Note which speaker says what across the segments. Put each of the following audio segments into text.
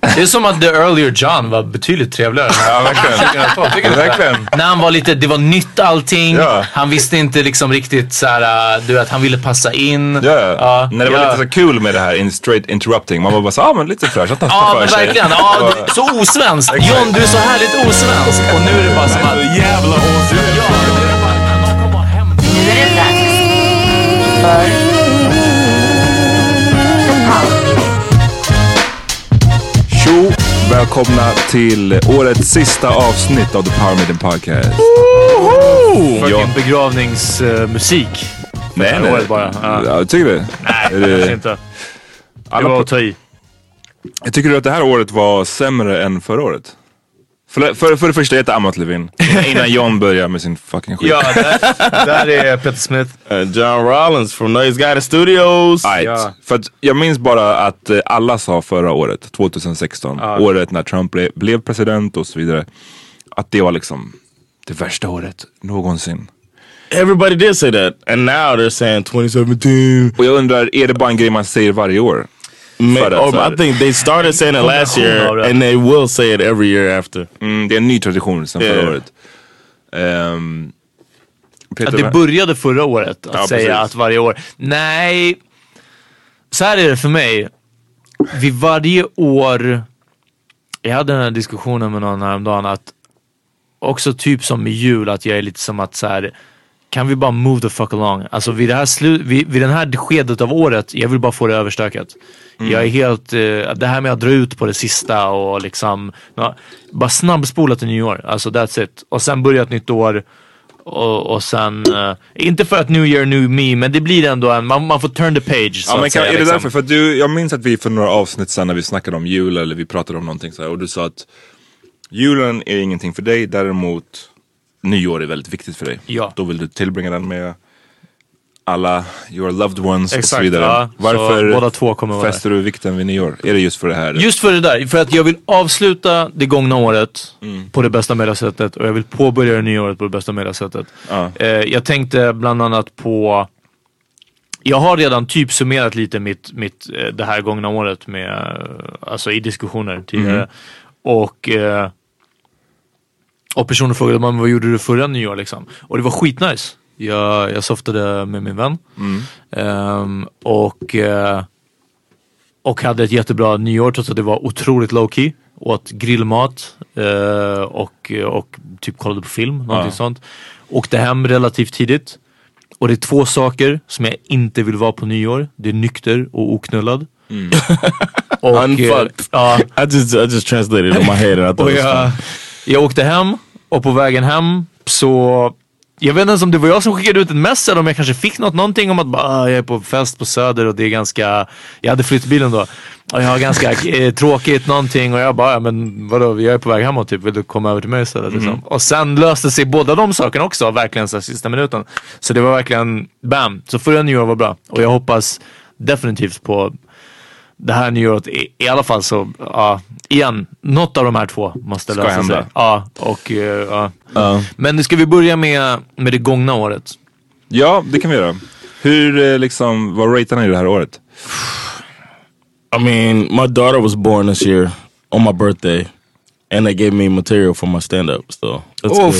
Speaker 1: Det är som att The Earlier John var betydligt trevligare.
Speaker 2: Ja, verkligen.
Speaker 1: 2012, tycker du
Speaker 2: Verkligen.
Speaker 1: När han var lite, det var nytt allting.
Speaker 2: Ja.
Speaker 1: Han visste inte liksom riktigt såhär, du vet, han ville passa in.
Speaker 2: Ja, när det var
Speaker 1: ja.
Speaker 2: lite så kul med det här in straight interrupting. Man var bara så, ah, men lite fräscht. att testa
Speaker 1: Ja
Speaker 2: för
Speaker 1: men
Speaker 2: sig.
Speaker 1: verkligen. Ja, du, så osvenskt. John du är så härligt osvensk. Och nu är det bara som att...
Speaker 3: Jävla osvensk.
Speaker 1: Ja, nu är det han.
Speaker 4: Nu är dags för
Speaker 2: Tjo! Välkomna till årets sista avsnitt av The Power Meeting Podcast.
Speaker 1: Fucking
Speaker 2: Ja.
Speaker 1: begravningsmusik.
Speaker 2: Nej,
Speaker 1: här
Speaker 2: nej.
Speaker 1: året bara. Ja.
Speaker 2: Ja, tycker du?
Speaker 1: Nej, kanske inte. Det
Speaker 2: Alla
Speaker 1: var att ta i.
Speaker 2: Jag tycker du att det här året var sämre än förra året? För, för, för det första, jag heter Amat Levin. Innan John börjar med sin fucking skit.
Speaker 1: Ja, där, där är Peter Smith.
Speaker 3: And John Rollins from Noise Guy Studios.
Speaker 2: Right.
Speaker 1: Ja.
Speaker 2: För att jag minns bara att eh, alla sa förra året, 2016, året när Trump ble, blev president och så vidare, att det var liksom det värsta året någonsin.
Speaker 3: Everybody did say that. And now they're saying 2017.
Speaker 2: Och jag undrar, är det bara en grej man säger varje år? Här-
Speaker 3: I think they started saying it last year and they will say it every year after.
Speaker 2: Mm, det är en ny tradition sedan förra
Speaker 3: Ja.
Speaker 2: året. Ehm, Peter,
Speaker 1: Att det började förra året att
Speaker 2: Ja,
Speaker 1: säga
Speaker 2: precis.
Speaker 1: att varje år. Nej, så här är det för mig. Vid varje år, jag hade den här diskussionen med någon häromdagen att också typ som med jul att jag är lite som att så här. Kan vi bara move the fuck along? Alltså vid det här, slu- vid, vid den här skedet av året, jag vill bara få det överstökat. Jag är helt, eh, det här med att dra ut på det sista och liksom, ja, bara snabbspola till nyår. Alltså that's it. Och sen börja ett nytt år och, och sen, eh, inte för att New Year New Me, men det blir ändå en, man, man får turn the page. Så
Speaker 2: Ja, men kan,
Speaker 1: säga,
Speaker 2: är det
Speaker 1: liksom.
Speaker 2: därför? För du, jag minns att vi för några avsnitt sen när vi snackade om jul eller vi pratade om någonting så här, och du sa att julen är ingenting för dig, däremot nyår är väldigt viktigt för dig.
Speaker 1: Ja.
Speaker 2: Då vill du tillbringa den med alla your loved ones och så
Speaker 1: Exakt,
Speaker 2: vidare.
Speaker 1: ja. Så
Speaker 2: Varför
Speaker 1: båda två kommer
Speaker 2: fäster du vikten vid nyår? Är det just för det här?
Speaker 1: Just för det där, för att jag vill avsluta det gångna året
Speaker 2: Mm.
Speaker 1: på det bästa möjliga sättet och jag vill påbörja det nya året på det bästa möjliga sättet.
Speaker 2: Ja.
Speaker 1: Eh, jag tänkte bland annat på jag har redan typ summerat lite mitt, mitt, eh, det här gångna året med, eh, alltså i diskussioner tidigare.
Speaker 2: Mm.
Speaker 1: Och, eh, och personer frågade man vad gjorde du förra nyår liksom? Och det var skitnice. Jag, jag softade med min vän.
Speaker 2: Mm.
Speaker 1: Ehm, och, eh, och hade ett jättebra nyår trots att det var otroligt low key. Åt grillmat eh, och, och typ kollade på film, någonting
Speaker 2: Ja.
Speaker 1: sånt. Åkte hem relativt tidigt. Och det är två saker som jag inte vill vara på nyår. Det är nykter och oknullad. och,
Speaker 3: Unfucked.
Speaker 1: ja,
Speaker 3: I just I just translated in my head and I thought
Speaker 1: och jag, jag åkte hem och på vägen hem så jag vet inte ens om det var jag som skickade ut ett mess eller om jag kanske fick något, någonting om att bara, ah, jag är på fest på Söder och det är ganska, jag hade flyttbilen då. Och jag har ganska eh, tråkigt någonting och jag bara, ja, men vadå, jag är på väg hemåt typ, vill du komma över till mig istället? Liksom. Och sen löste sig båda de sakerna också, verkligen så sista minuten. Så det var verkligen, bam! Så förra nyår var bra. Och jag hoppas definitivt på det här nyåret, i, i alla fall så, ja, igen, något av de här två måste
Speaker 2: Ska
Speaker 1: lösa
Speaker 2: hända.
Speaker 1: sig. Ja, och, eh, ja.
Speaker 3: Uh,
Speaker 1: Men ska vi börja med, med det gångna året?
Speaker 2: Ja, det kan vi göra. Hur eh, liksom, vad ratear ni det här året?
Speaker 3: I mean, my daughter was born this year on my birthday, and they gave me material for my stand up. So that's.
Speaker 2: Då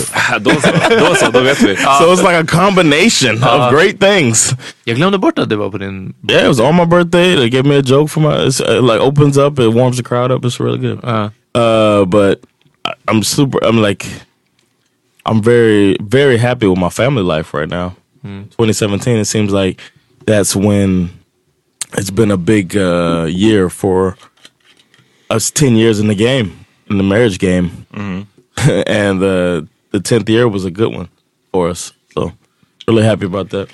Speaker 2: så, då så, då vet vi.
Speaker 3: So it's like a combination of great things.
Speaker 1: Jag glömde bort att det var på din...
Speaker 3: Yeah, it was on my birthday. They gave me a joke for my. It's, uh, like opens up, it warms the crowd up. It's really good.
Speaker 1: Uh,
Speaker 3: Uh, but I'm super. I'm like, I'm very, very happy with my family life right now. 2017. It seems like that's when it's been a big uh, year for us. Ten years in the game, in the marriage game, and uh, the tenth year was a good one for us. So really happy about that.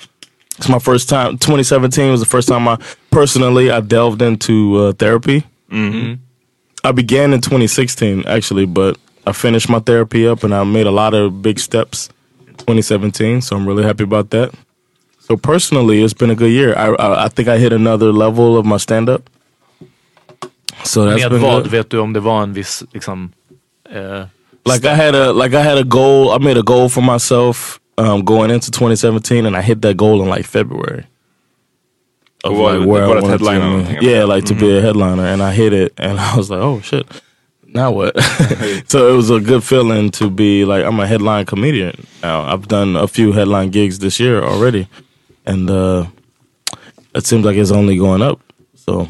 Speaker 3: It's my first time. 2017 was the first time I personally I delved into uh, therapy. I began in 2016 actually, but I finished my therapy up and I made a lot of big steps. in 2017, so I'm really happy about that. So personally, it's been a good year. I I, I think I hit another level of my stand up. So that's
Speaker 1: med
Speaker 3: been
Speaker 1: vad?
Speaker 3: good.
Speaker 1: Vet du om det var en viss, liksom... eh,
Speaker 3: Like I had a like I had a goal. I made a goal for myself um, going into 2017, and I hit that goal in like February. Of
Speaker 2: What-
Speaker 3: like where I
Speaker 2: what a
Speaker 3: wanted to-
Speaker 2: headliner or anything?
Speaker 3: Yeah, like to be a headliner, and I hit it, and I was like, oh shit. Now what? so it was a good feeling to be like I'm a headline comedian now. I've done a few headline gigs this year already, and uh, it seems like it's only going up. So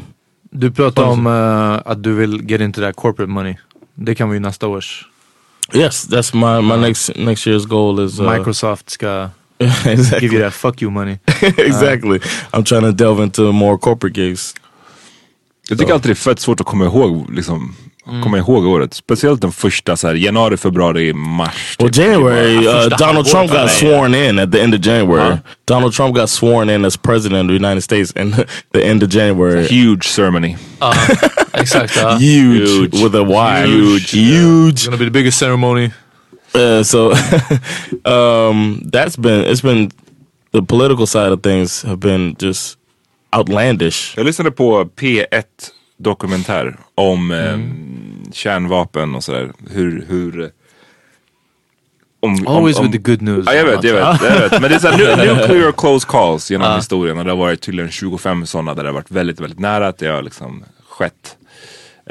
Speaker 1: Du pratade om eh, att du vill get into that corporate money. Det kan vi nästa års.
Speaker 3: yes, that's my my next next year's goal is uh,
Speaker 1: Microsoft ska
Speaker 3: exactly.
Speaker 1: give you that fuck you money.
Speaker 3: exactly. I'm trying to delve into more corporate gigs.
Speaker 2: Jag tycker alltid det är fett svårt att komma ihåg, liksom, komma ihåg året. Speciellt den första, så här, januari, februari, mars.
Speaker 3: Well,
Speaker 2: typ.
Speaker 3: January, uh, Donald Trump got sworn in at the end of January. Donald Trump got sworn in as president of the United States in the end of January.
Speaker 2: Huge ceremony.
Speaker 1: Exakt. ja.
Speaker 3: Huge,
Speaker 2: Huge.
Speaker 3: with a Y.
Speaker 2: Huge.
Speaker 3: Huge.
Speaker 1: It's gonna be the biggest ceremony.
Speaker 3: Uh, so um, that's been it's been the political side of things have been just outlandish.
Speaker 2: Jag lyssnade på P1 dokumentär om eh, kärnvapen och sådär. Hur, hur... Om,
Speaker 1: Always
Speaker 2: om, om,
Speaker 1: with the good news.
Speaker 2: Ja, jag vet, jag vet, jag vet. Men det är såhär nu- nuclear close calls genom historien. Och det har varit tydligen 25 sådana där det har varit väldigt, väldigt nära att det har liksom skett.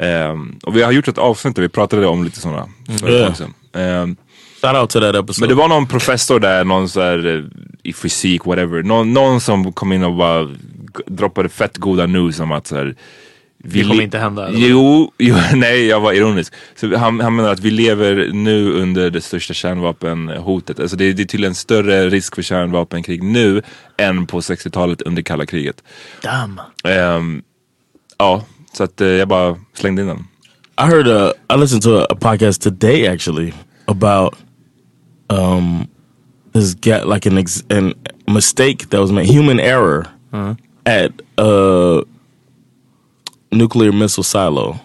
Speaker 2: Ehm, och vi har gjort ett avsnitt där vi pratade om lite sådana för ett
Speaker 3: Ja.
Speaker 2: tag sedan. Ehm,
Speaker 3: Shout out to that episode.
Speaker 2: men det var någon professor där, någon så här, eh, i fysik, whatever. Någon, någon som kom in och bara droppade fett goda news om att så här, vi
Speaker 1: Det kommer inte hända, eller?
Speaker 2: Jo, jo, nej jag var ironisk. Så han, han menar att vi lever nu under det största kärnvapenhotet. Alltså det, det är tydligen större risk för kärnvapenkrig nu än på 60-talet under kalla kriget.
Speaker 1: Damn.
Speaker 2: Ehm, ja, så att eh, jag bara slängde in den.
Speaker 3: I heard uh, I listened to a, a podcast today actually about um this get like an ex- an mistake that was made, human error at a nuclear missile silo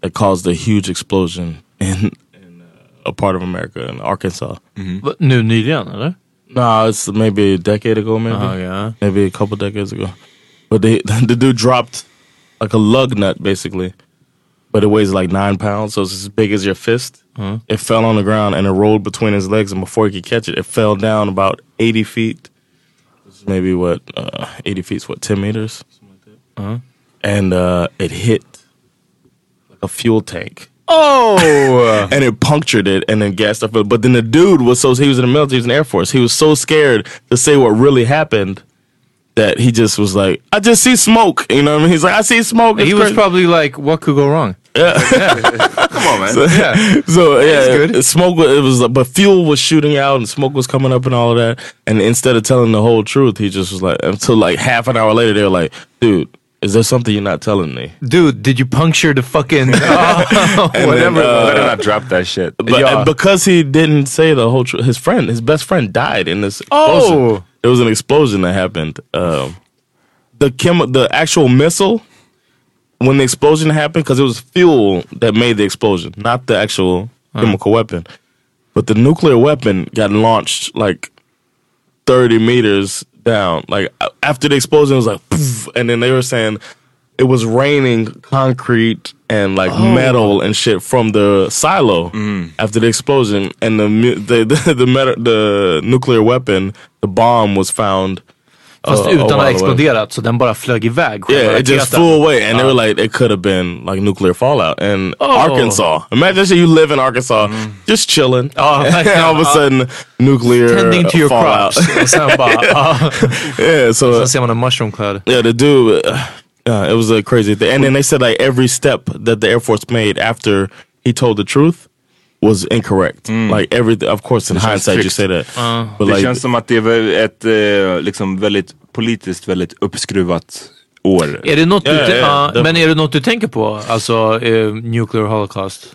Speaker 3: that caused a huge explosion in, in uh, a part of America in Arkansas.
Speaker 1: Va- Nu nyligen eller?
Speaker 3: No, it's maybe a decade ago, maybe.
Speaker 1: Oh yeah.
Speaker 3: maybe a couple decades ago. But they the dude dropped like a lug nut basically, but it weighs like nine pounds, so it's as big as your fist. It fell on the ground and it rolled between his legs, and before he could catch it, it fell down about eighty feet. Maybe what uh, eighty feet is what ten meters, and uh, it hit like a fuel tank
Speaker 1: Oh!
Speaker 3: and it punctured it and then gassed up. But then the dude was so he was in the military, he was in the Air Force. He was so scared to say what really happened that he just was like, "I just see smoke." You know what I mean? He's like, "I see smoke."
Speaker 1: he was probably like, what could go wrong? Yeah.
Speaker 2: Come on man.
Speaker 1: Yeah.
Speaker 3: so yeah,
Speaker 1: good.
Speaker 3: smoke. It was, but fuel was shooting out and smoke was coming up and all of that. And instead of telling the whole truth, he just was like, until like half an hour later, they were like, "Dude, is there something you're not telling me?"
Speaker 1: Dude, did you puncture the fucking... Oh, whatever.
Speaker 3: then, uh,
Speaker 2: Better not drop that shit.
Speaker 3: But
Speaker 1: Yeah.
Speaker 3: and because he didn't say the whole truth, his friend, his best friend, died in this explosion.
Speaker 1: Oh.
Speaker 3: There was an explosion that happened. Um, the chem, the actual missile, when the explosion happened, because it was fuel that made the explosion, not the actual chemical weapon. But the nuclear weapon got launched like thirty meters down. Like after the explosion, it was like, poof, and then they were saying it was raining concrete and like oh. metal and shit from the silo mm. after the explosion, and the the the the, metal, the nuclear weapon, the bomb was found.
Speaker 1: Fast
Speaker 3: uh,
Speaker 1: utan att ha exploderat så den bara flög iväg.
Speaker 3: Yeah, it just flew away, and they were like, it could have been like nuclear fallout in
Speaker 1: Oh.
Speaker 3: Arkansas. Imagine that you live in Arkansas, just chilling,
Speaker 1: Ja, verkligen.
Speaker 3: all of a sudden nuclear
Speaker 1: Tending to your
Speaker 3: fallout.
Speaker 1: crops.
Speaker 3: Yeah, so
Speaker 1: ser man en mushroom cloud.
Speaker 3: yeah, the dude, uh, yeah, it was a crazy thing. And then they said like every step that the Air Force made after he told the truth was incorrect. Like everything, of course, in
Speaker 2: Det känns
Speaker 3: hindsight, you
Speaker 2: tricks.
Speaker 3: say that, but
Speaker 2: Det
Speaker 3: like
Speaker 2: känns som att det är ett eh, liksom väldigt politiskt väldigt uppskruvat år.
Speaker 1: Är det något du,
Speaker 3: ja, ja, ja, definitivt.
Speaker 1: men är det något du tänker på? Alltså eh, nuclear holocaust?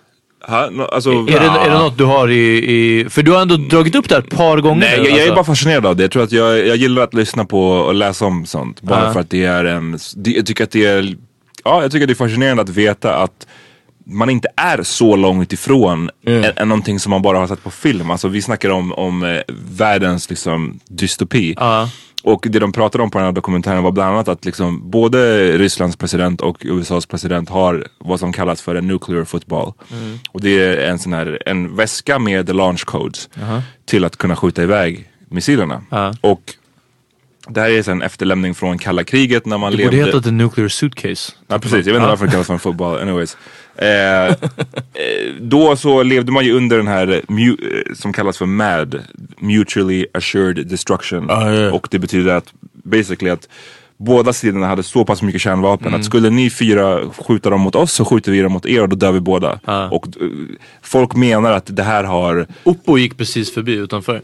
Speaker 2: Ha, no, alltså,
Speaker 1: Är, det, är det något du har i, i... För du har ändå dragit upp det här ett par gånger
Speaker 2: Nej, jag, jag är
Speaker 1: alltså.
Speaker 2: bara fascinerad av det. Jag tror att jag, jag gillar att lyssna på och läsa om sånt. Bara för att det är en... det- Jag tycker att det är... Ja, jag tycker att det är fascinerande att veta att man inte är så långt ifrån än, än någonting som man bara har sett på film. Alltså vi snackar om, om eh, världens liksom dystopi.
Speaker 1: Ja.
Speaker 2: Och det de pratade om på den här dokumentären var bland annat att liksom både Rysslands president och USAs president har vad som kallas för en nuclear football. Och det är en sån här en väska med launch codes till att kunna skjuta iväg missilerna.
Speaker 1: Ja.
Speaker 2: Och det här är en efterlämning från kalla kriget när man
Speaker 1: Det
Speaker 2: levde...
Speaker 1: borde heta the nuclear suitcase.
Speaker 2: Ja precis, jag vet inte varför det kallas för en fotboll. Anyways. Eh, eh, då så levde man ju under den här eh, som kallas för MAD, Mutually Assured Destruction.
Speaker 3: Ah, ja.
Speaker 2: Och det betyder att basically att båda sidorna hade så pass mycket kärnvapen att skulle ni fyra skjuta dem mot oss så skjuter vi dem mot er och då dör vi båda. Och eh, folk menar att det här har
Speaker 1: Oppo gick precis förbi utanför.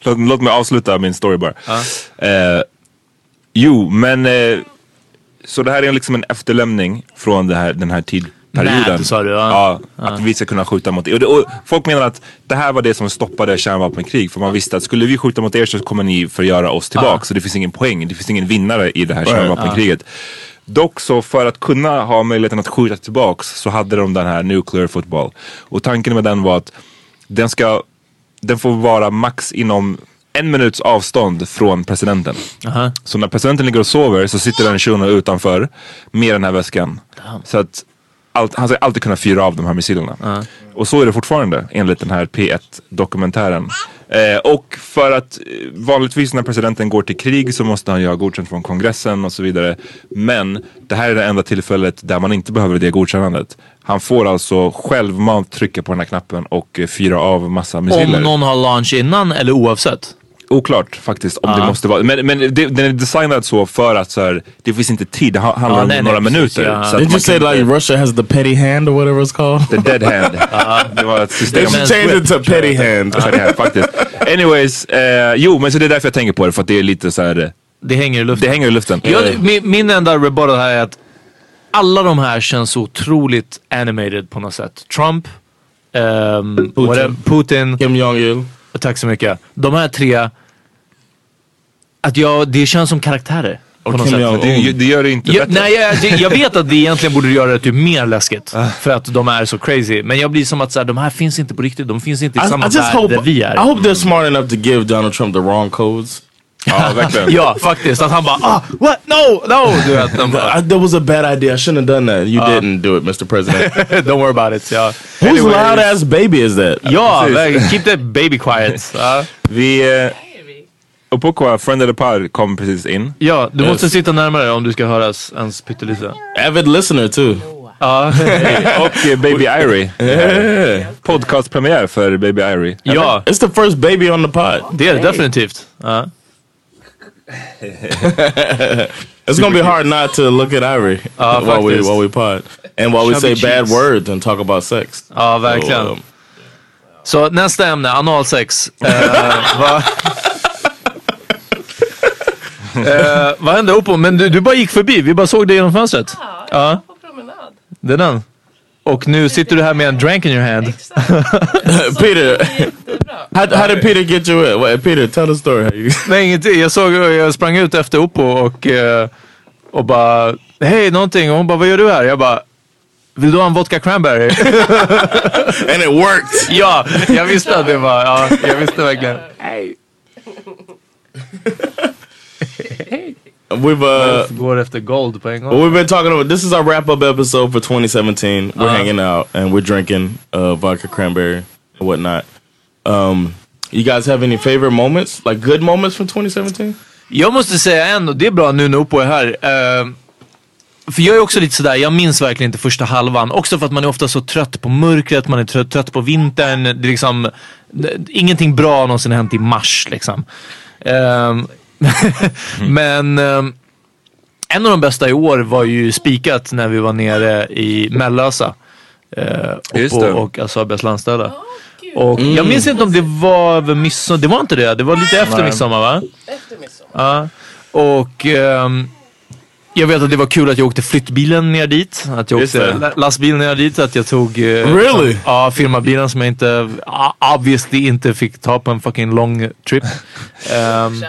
Speaker 2: Låt, låt mig avsluta min story bara. Eh, jo, men eh, så det här är liksom en efterlämning från här, den här tidperioden.
Speaker 1: Sa du, ja.
Speaker 2: att vi ska kunna skjuta mot er. Och, det, och folk menar att det här var det som stoppade kärnvapenkrig. För man visste att skulle vi skjuta mot er så kommer ni förgöra oss tillbaka. Så det finns ingen poäng, det finns ingen vinnare i det här kärnvapenkriget. Dock så för att kunna ha möjligheten att skjuta tillbaks så hade de den här nuclear football. Och tanken med den var att den ska den får vara max inom en minuts avstånd från presidenten.
Speaker 1: Aha.
Speaker 2: Så när presidenten ligger och sover så sitter den shunon utanför med den här väskan. Så att allt, han ska alltid kunna fyra av de här missilerna. Och så är det fortfarande enligt den här P1-dokumentären. Eh, och för att eh, vanligtvis när presidenten går till krig så måste han ju ha godkänt från kongressen och så vidare. Men det här är det enda tillfället där man inte behöver det godkännandet. Han får alltså självmant trycka på den här knappen och eh, fyra av massa missiler.
Speaker 1: Om någon har launch innan eller oavsett?
Speaker 2: Oklart faktiskt om det måste vara. Men, men det, den är designad så för att så här, det finns inte tid. Det ha- handlar om några minuter.
Speaker 1: ja.
Speaker 2: Så
Speaker 3: Did you say like Russia has the petty hand or whatever it's called?
Speaker 2: The dead hand. det var ett system.
Speaker 3: They should change it to petty hand.
Speaker 2: Petty hand, faktiskt. Anyways, eh, jo men så det är därför jag tänker på det. För att det är lite så här.
Speaker 1: Det hänger i luften.
Speaker 2: det hänger i luften.
Speaker 1: Jag, min, min enda rebuttal här är att alla de här känns otroligt animated på något sätt. Trump, ehm, Putin, Putin
Speaker 3: Kim Jong Il.
Speaker 1: Tack så mycket. De här tre, att jag, det känns som karaktärer. På något
Speaker 3: Kim
Speaker 1: sätt.
Speaker 3: Jong-
Speaker 2: Det, det gör det inte
Speaker 1: Ja,
Speaker 2: bättre.
Speaker 1: nej, jag, jag vet att det egentligen borde göra det typ mer läskigt. För att de är så crazy. Men jag blir som att så här, de här finns inte på riktigt. De finns inte i samma värld där vi är.
Speaker 3: I hope they're smart enough to give Donald Trump the wrong codes.
Speaker 2: Ja, verkligen.
Speaker 1: Ja, faktiskt. Att han bara ah, what? No, no! Du vet, de bara,
Speaker 3: that was a bad idea. I shouldn't have done that. You didn't do it, Mr. President.
Speaker 1: don't worry about it. Ja,
Speaker 3: Whose loud ass baby is that?
Speaker 1: ja keep the baby quiet. Ja,
Speaker 2: Vi... Eh, Opokwa, friend of the pod, kom precis in.
Speaker 1: ja du
Speaker 3: Yes.
Speaker 1: måste sitta närmare om du ska höras ens pyttelite.
Speaker 3: Avid listener too.
Speaker 1: Ja,
Speaker 2: Och eh, Baby Irie. Podcastpremiär för Baby Irie.
Speaker 1: ja,
Speaker 3: It's the first baby on the pod.
Speaker 1: det är det definitivt. Ja.
Speaker 3: It's gonna be hard not to look at Ivory
Speaker 1: Ja,
Speaker 3: while we while we pod and while we say bad words and talk about sex.
Speaker 1: Ja, verkligen.
Speaker 3: So, um,
Speaker 1: Så nästa ämne, analsex. Eh, vad eh, vad hände Oppo? Men du, du bara gick förbi, vi bara såg dig genom fönstret. Ja,
Speaker 4: På promenad.
Speaker 1: det är den. Och nu sitter du här med en drank in your hand.
Speaker 3: Peter,
Speaker 4: Jättebra.
Speaker 3: how, how did Peter get you in? Wait, Peter, tell the story.
Speaker 1: Nej ingenting, jag såg, jag sprang ut efter Oppo och, eh, och bara Hej någonting och hon bara vad gör du här? Jag bara Vill du ha en vodka cranberry?
Speaker 3: and it worked.
Speaker 1: ja, jag visste att det var, ja, jag visste verkligen. Hej.
Speaker 3: We've uh,
Speaker 1: Går efter gold på en gång.
Speaker 3: well, we've been talking about this is our wrap up episode for 2017. We're hanging out and we're drinking uh, vodka cranberry and whatnot. Um, you guys have any favorite moments, like good moments from 2017?
Speaker 1: Jag måste säga en, och det är bra nu när Oppo är här. Eh, för jag är också lite sådär, jag minns verkligen inte första halvan. Också för att man är ofta så trött på mörkret, man är trött, trött på vintern. Det är liksom, det, ingenting bra har någonsin hänt i mars liksom. Ehm, men ehm, en av de bästa i år var ju spikat när vi var nere i Mellösa. Uh,
Speaker 2: Just
Speaker 1: Oppo
Speaker 2: det.
Speaker 1: och Asabias landställe. Och jag minns inte om det var över midsommar, det var inte det. Det var lite efter midsommar va?
Speaker 4: Efter midsommar.
Speaker 1: Ja, och ehm, jag vet att det var kul att jag åkte flyttbilen ner dit. Att jag
Speaker 2: Just
Speaker 1: åkte
Speaker 2: det.
Speaker 1: la- lastbilen ner dit. Att jag tog eh,
Speaker 3: Really?
Speaker 1: ja, firmabilen som jag inte, obviously inte fick ta på en fucking long trip. Ehm,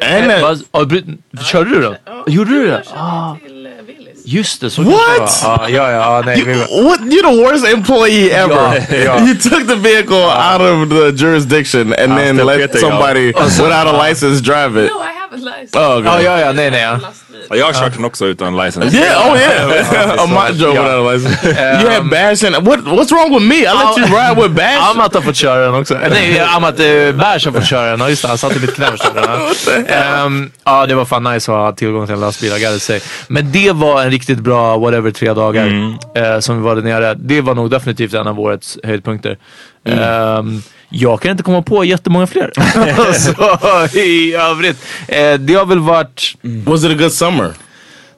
Speaker 4: Köra.
Speaker 3: And that,
Speaker 1: vad- ah, bry- körde du då? Gjorde du det?
Speaker 4: Jag körde till eh, Willys.
Speaker 1: Just det, så
Speaker 3: What?
Speaker 1: kanske det var. Ah, ja, ja, ah, nej. vi var-
Speaker 3: what? You're the worst employee ever.
Speaker 1: Yeah, yeah.
Speaker 3: You took the vehicle out of the jurisdiction and then
Speaker 2: still
Speaker 3: let
Speaker 2: getting
Speaker 3: somebody without a license drive it.
Speaker 4: No, I have a license.
Speaker 3: Oh, okay.
Speaker 1: Ja, ja, ja, nej, nej. Ja.
Speaker 2: Ja, Jag har kört den också utan license.
Speaker 3: Yeah, oh yeah. a macho
Speaker 1: yeah.
Speaker 3: without a license. you had bash and what? What's wrong with me? I let you ride with bash.
Speaker 1: Amat har fått köra den också. Nej, Amat uh, Bärs har fått köra den. Ja, Just det, han satt i mitt knä och körde den. Um, ja, det var fan nice att ha tillgång till en lastbil, I gotta say. Men det var en riktigt bra whatever tre dagar eh, som vi var där nere. Det var nog definitivt en av årets höjdpunkter. Ehm, jag kan inte komma på jättemånga fler. Så i övrigt. Eh, det har väl varit...
Speaker 3: Was it a good summer?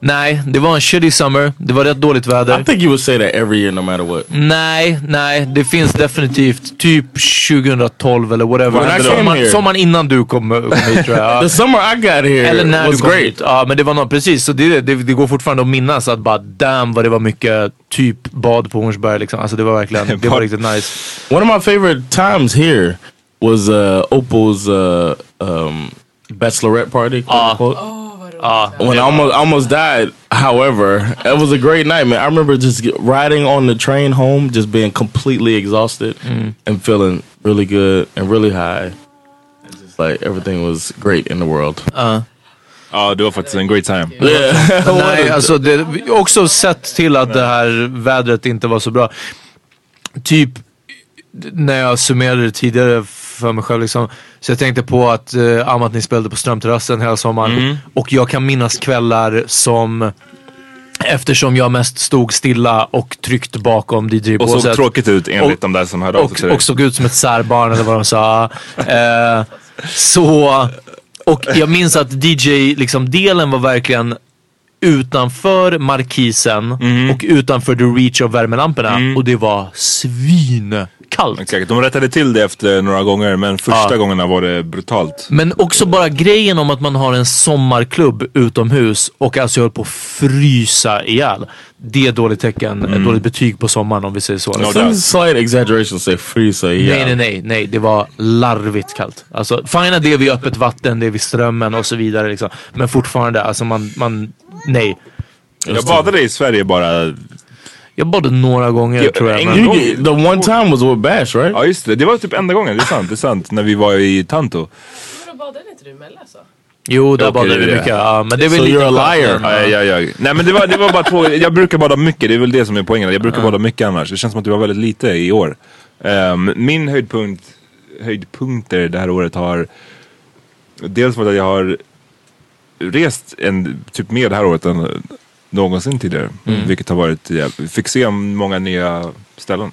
Speaker 1: Nej, det var en shitty summer. Det var rätt dåligt väder.
Speaker 3: I think you would say that every year, no matter what.
Speaker 1: Nej, nej. Det finns definitivt typ 2012 eller whatever. Sommaren, innan du kom, kom hit tror jag.
Speaker 3: The summer I got here
Speaker 1: Eller när
Speaker 3: was
Speaker 1: du kom
Speaker 3: great.
Speaker 1: hit. Ja, men det var något, precis. Så det, det, det går fortfarande att minnas att bara damn vad det var mycket typ bad på Hornsberg liksom. Alltså det var verkligen, det var riktigt nice.
Speaker 3: One of my favorite times here was uh, Opal's uh, um, bachelorette party. quote
Speaker 1: Ja,
Speaker 3: when I almost almost died. However, it was a great night, man. I remember just riding on the train home, just being completely exhausted and feeling really good and really high. And just like everything was great in the world.
Speaker 2: Ja, det var faktiskt en great time.
Speaker 3: Yeah.
Speaker 1: Nej, alltså det, också sett till att det här vädret inte var så bra. Typ när jag summerade det tidigare för mig själv liksom. Så jag tänkte på att uh, Amat ni spelade på Strömterrassen hela sommaren. Och jag kan minnas kvällar som Eftersom jag mest stod stilla och tryckte bakom
Speaker 2: Och såg
Speaker 1: DJ-båset.
Speaker 2: tråkigt ut enligt
Speaker 1: Och-
Speaker 2: de där som hörde av sig
Speaker 1: Och, och såg ut som ett särbarn eller vad de sa. Eh, så, och jag minns att DJ-delen liksom, delen var verkligen utanför markisen
Speaker 2: Mhm.
Speaker 1: och utanför the reach av värmelamporna. Och det var svinkall kallt.
Speaker 2: Exakt, de rättade till det efter några gånger men första
Speaker 1: Ja.
Speaker 2: gångerna var det brutalt.
Speaker 1: Men också bara grejen om att man har en sommarklubb utomhus och alltså höll på att frysa ihjäl. Det är dåligt tecken, ett dåligt betyg på sommaren om vi säger så.
Speaker 2: Mm. Ja,
Speaker 3: Some slight exaggeration say frysa
Speaker 1: Nej,
Speaker 3: yeah.
Speaker 1: nej, nej, nej. Det var larvigt kallt. Alltså, fina det är vid öppet vatten, det är vid strömmen och så vidare. Liksom. Men fortfarande, alltså man, man, nej.
Speaker 2: Jag badade i Sverige bara.
Speaker 1: Jag badade några gånger
Speaker 2: Ja,
Speaker 1: tror jag.
Speaker 2: en
Speaker 1: Men,
Speaker 2: gång.
Speaker 3: You the one time was with Bash, right?
Speaker 2: Ja just det, det var typ enda gången, det är sant, det är sant. När vi var i Tanto.
Speaker 4: Vadå badade inte du med Lasse?
Speaker 1: jo, där
Speaker 2: Okej,
Speaker 1: badade vi
Speaker 2: det är
Speaker 1: mycket. Ja, men det är väl
Speaker 3: So
Speaker 1: lite
Speaker 3: you're a liar.
Speaker 1: men,
Speaker 2: Ja, ja, ja. Nej men det var, det var bara två, jag brukar bada mycket, det är väl det som är poängen. Jag brukar bada mycket annars. Det känns som att det var väldigt lite i år. Ehm, min höjdpunkt, höjdpunkter det här året har dels varit att jag har rest en, typ mer det här året än någonsin tidigare. Vilket har varit, jag fick se många nya ställen.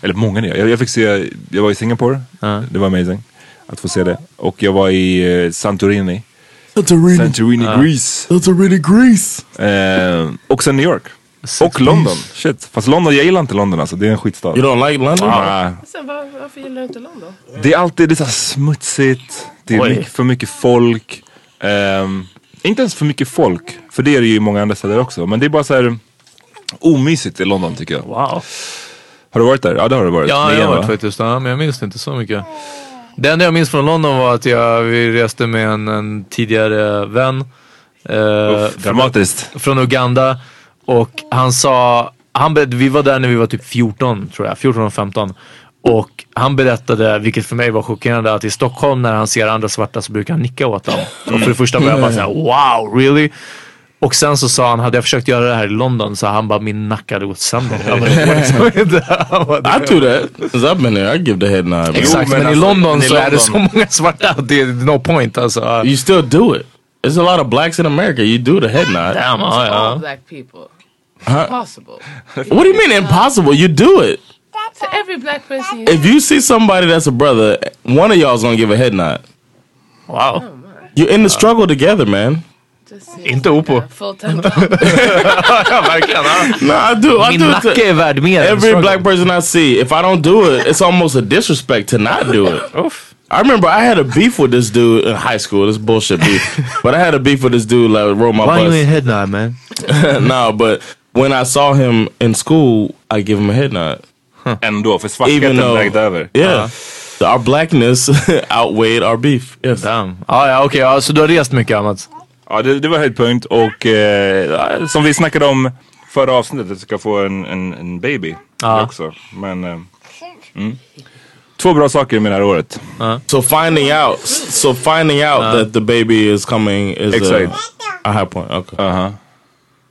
Speaker 2: Eller många nya. Jag, jag fick se, jag var i Singapore.
Speaker 1: Ja.
Speaker 2: Det var amazing att få se det. Och jag var i eh, Santorini.
Speaker 3: Santorini.
Speaker 2: Santorini, Greece.
Speaker 3: Santorini, Greece.
Speaker 2: Eh, och sen New York. Och London. Shit. Fast London, jag gillar inte London alltså. Det är en skitstad.
Speaker 3: You don't like London?
Speaker 2: Ah,
Speaker 4: Sen, var, varför gillar du inte London?
Speaker 2: det är alltid det är så här smutsigt. Det är mycket, för mycket folk. Ehm, inte ens för mycket folk. För det är det ju i många andra städer också. Men det är bara så här omysigt i London tycker jag.
Speaker 1: Wow.
Speaker 2: Har du varit där? Ja det har du varit.
Speaker 1: Ja, jag har varit
Speaker 2: va?
Speaker 1: faktiskt. Ja, men jag minns inte så mycket. Det enda jag minns från London var att jag, vi reste med en, en tidigare vän. Eh,
Speaker 2: Uff,
Speaker 1: från,
Speaker 2: dramatiskt.
Speaker 1: från Uganda. Och han sa, han, vi var där när vi var typ 14 tror jag, 14 och 15. Och han berättade, vilket för mig var chockerande, att i Stockholm när han ser andra svarta så brukar han nicka åt dem. Och för det första var jag bara såhär, wow, really? Och sen så sa han, hade jag försökt göra det här i London så han bara, min nacke hade gått sönder.
Speaker 3: I do that. Cause I've been there. I give the head nod.
Speaker 1: Exakt,
Speaker 2: men
Speaker 1: men, i
Speaker 2: alltså,
Speaker 1: London så är det så många svarta att det är no point alltså.
Speaker 3: You still do it. There's a lot of blacks in America. You do the head nod.
Speaker 1: Damn, ja,
Speaker 4: All
Speaker 1: ja.
Speaker 4: black people.
Speaker 3: Huh?
Speaker 4: Possible.
Speaker 3: What do you mean impossible? You do it.
Speaker 4: To every black person you
Speaker 3: If you see somebody that's a brother, one of y'all's gonna give a head nod.
Speaker 1: Wow.
Speaker 3: Oh, You're in the struggle together, man.
Speaker 4: just
Speaker 1: Inte opo.
Speaker 4: full time.
Speaker 1: verkligen.
Speaker 3: No, I do. I
Speaker 1: Min
Speaker 3: do it
Speaker 1: nacke är värd mer
Speaker 3: every black person I see. If I don't do it, it's almost a disrespect to not do it.
Speaker 1: Uff.
Speaker 3: I remember I had a beef with this dude in high school. This bullshit beef. but I had a beef with this dude like roll my
Speaker 1: Why you
Speaker 3: bus.
Speaker 1: in head nod man?
Speaker 3: no, but when I saw him in school, I give him a head nod.
Speaker 2: Ändå, för
Speaker 3: Even
Speaker 2: svartheten
Speaker 3: though,
Speaker 2: vägde över.
Speaker 3: yeah, our blackness outweighed our beef. Yes.
Speaker 1: Damn. Ah, ja, okej. ja, så du har rest mycket Mats?
Speaker 2: Ja, det, det var höjdpunkt och eh, som vi snackade om förra avsnittet, att ska få en, en, en baby
Speaker 1: Ja.
Speaker 2: också. Men, eh, mm. Två bra saker med det här året.
Speaker 3: So finding out, so finding out that the baby is coming is a,
Speaker 2: Exakt.
Speaker 3: a high point. Okay.
Speaker 2: Aha.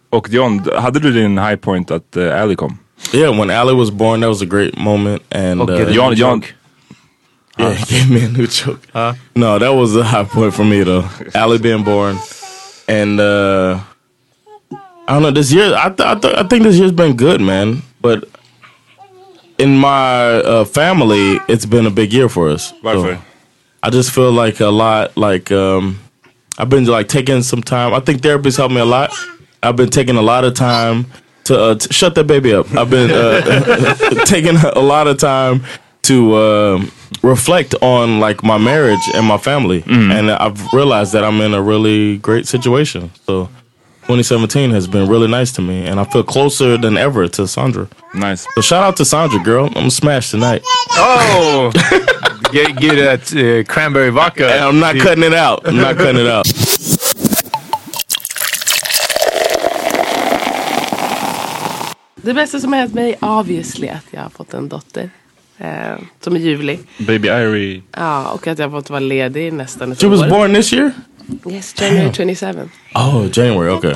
Speaker 2: Och John, hade du din high point att uh, Ali kom?
Speaker 3: Yeah, when Allie was born, that was a great moment, and
Speaker 1: Och
Speaker 3: uh,
Speaker 1: get a
Speaker 2: John,
Speaker 1: new
Speaker 3: yeah, he gave me a new choke. No, that was a high point for me though. Allie being born, and uh, I don't know. This year, I th- I, th- I think this year's been good, man. But in my uh, family, it's been a big year for us.
Speaker 2: varför?
Speaker 3: So I just feel like a lot. Like um, I've been like taking some time. I think therapy's helped me a lot. I've been taking a lot of time to, uh, t- shut that baby up. I've been uh, taking a lot of time to um reflect on like my marriage and my family, and I've realized that I'm in a really great situation. So. 2017 has been really nice to me, and I feel closer than ever to Sandra.
Speaker 2: Nice.
Speaker 3: So shout out to Sandra, girl. I'm gonna smash tonight,
Speaker 1: Oh! get, get that uh, cranberry vodka.
Speaker 3: and I'm not cutting it out. I'm not cutting it out.
Speaker 4: Det bästa som har hänt mig obviously att jag har fått en dotter. Eh, som är ljuvlig.
Speaker 2: Baby Irie.
Speaker 4: Ja, och att jag har fått vara ledig nästan ett
Speaker 3: She was
Speaker 4: år.
Speaker 3: born this year.
Speaker 4: Yes, January 27.
Speaker 3: Oh, January. Okay.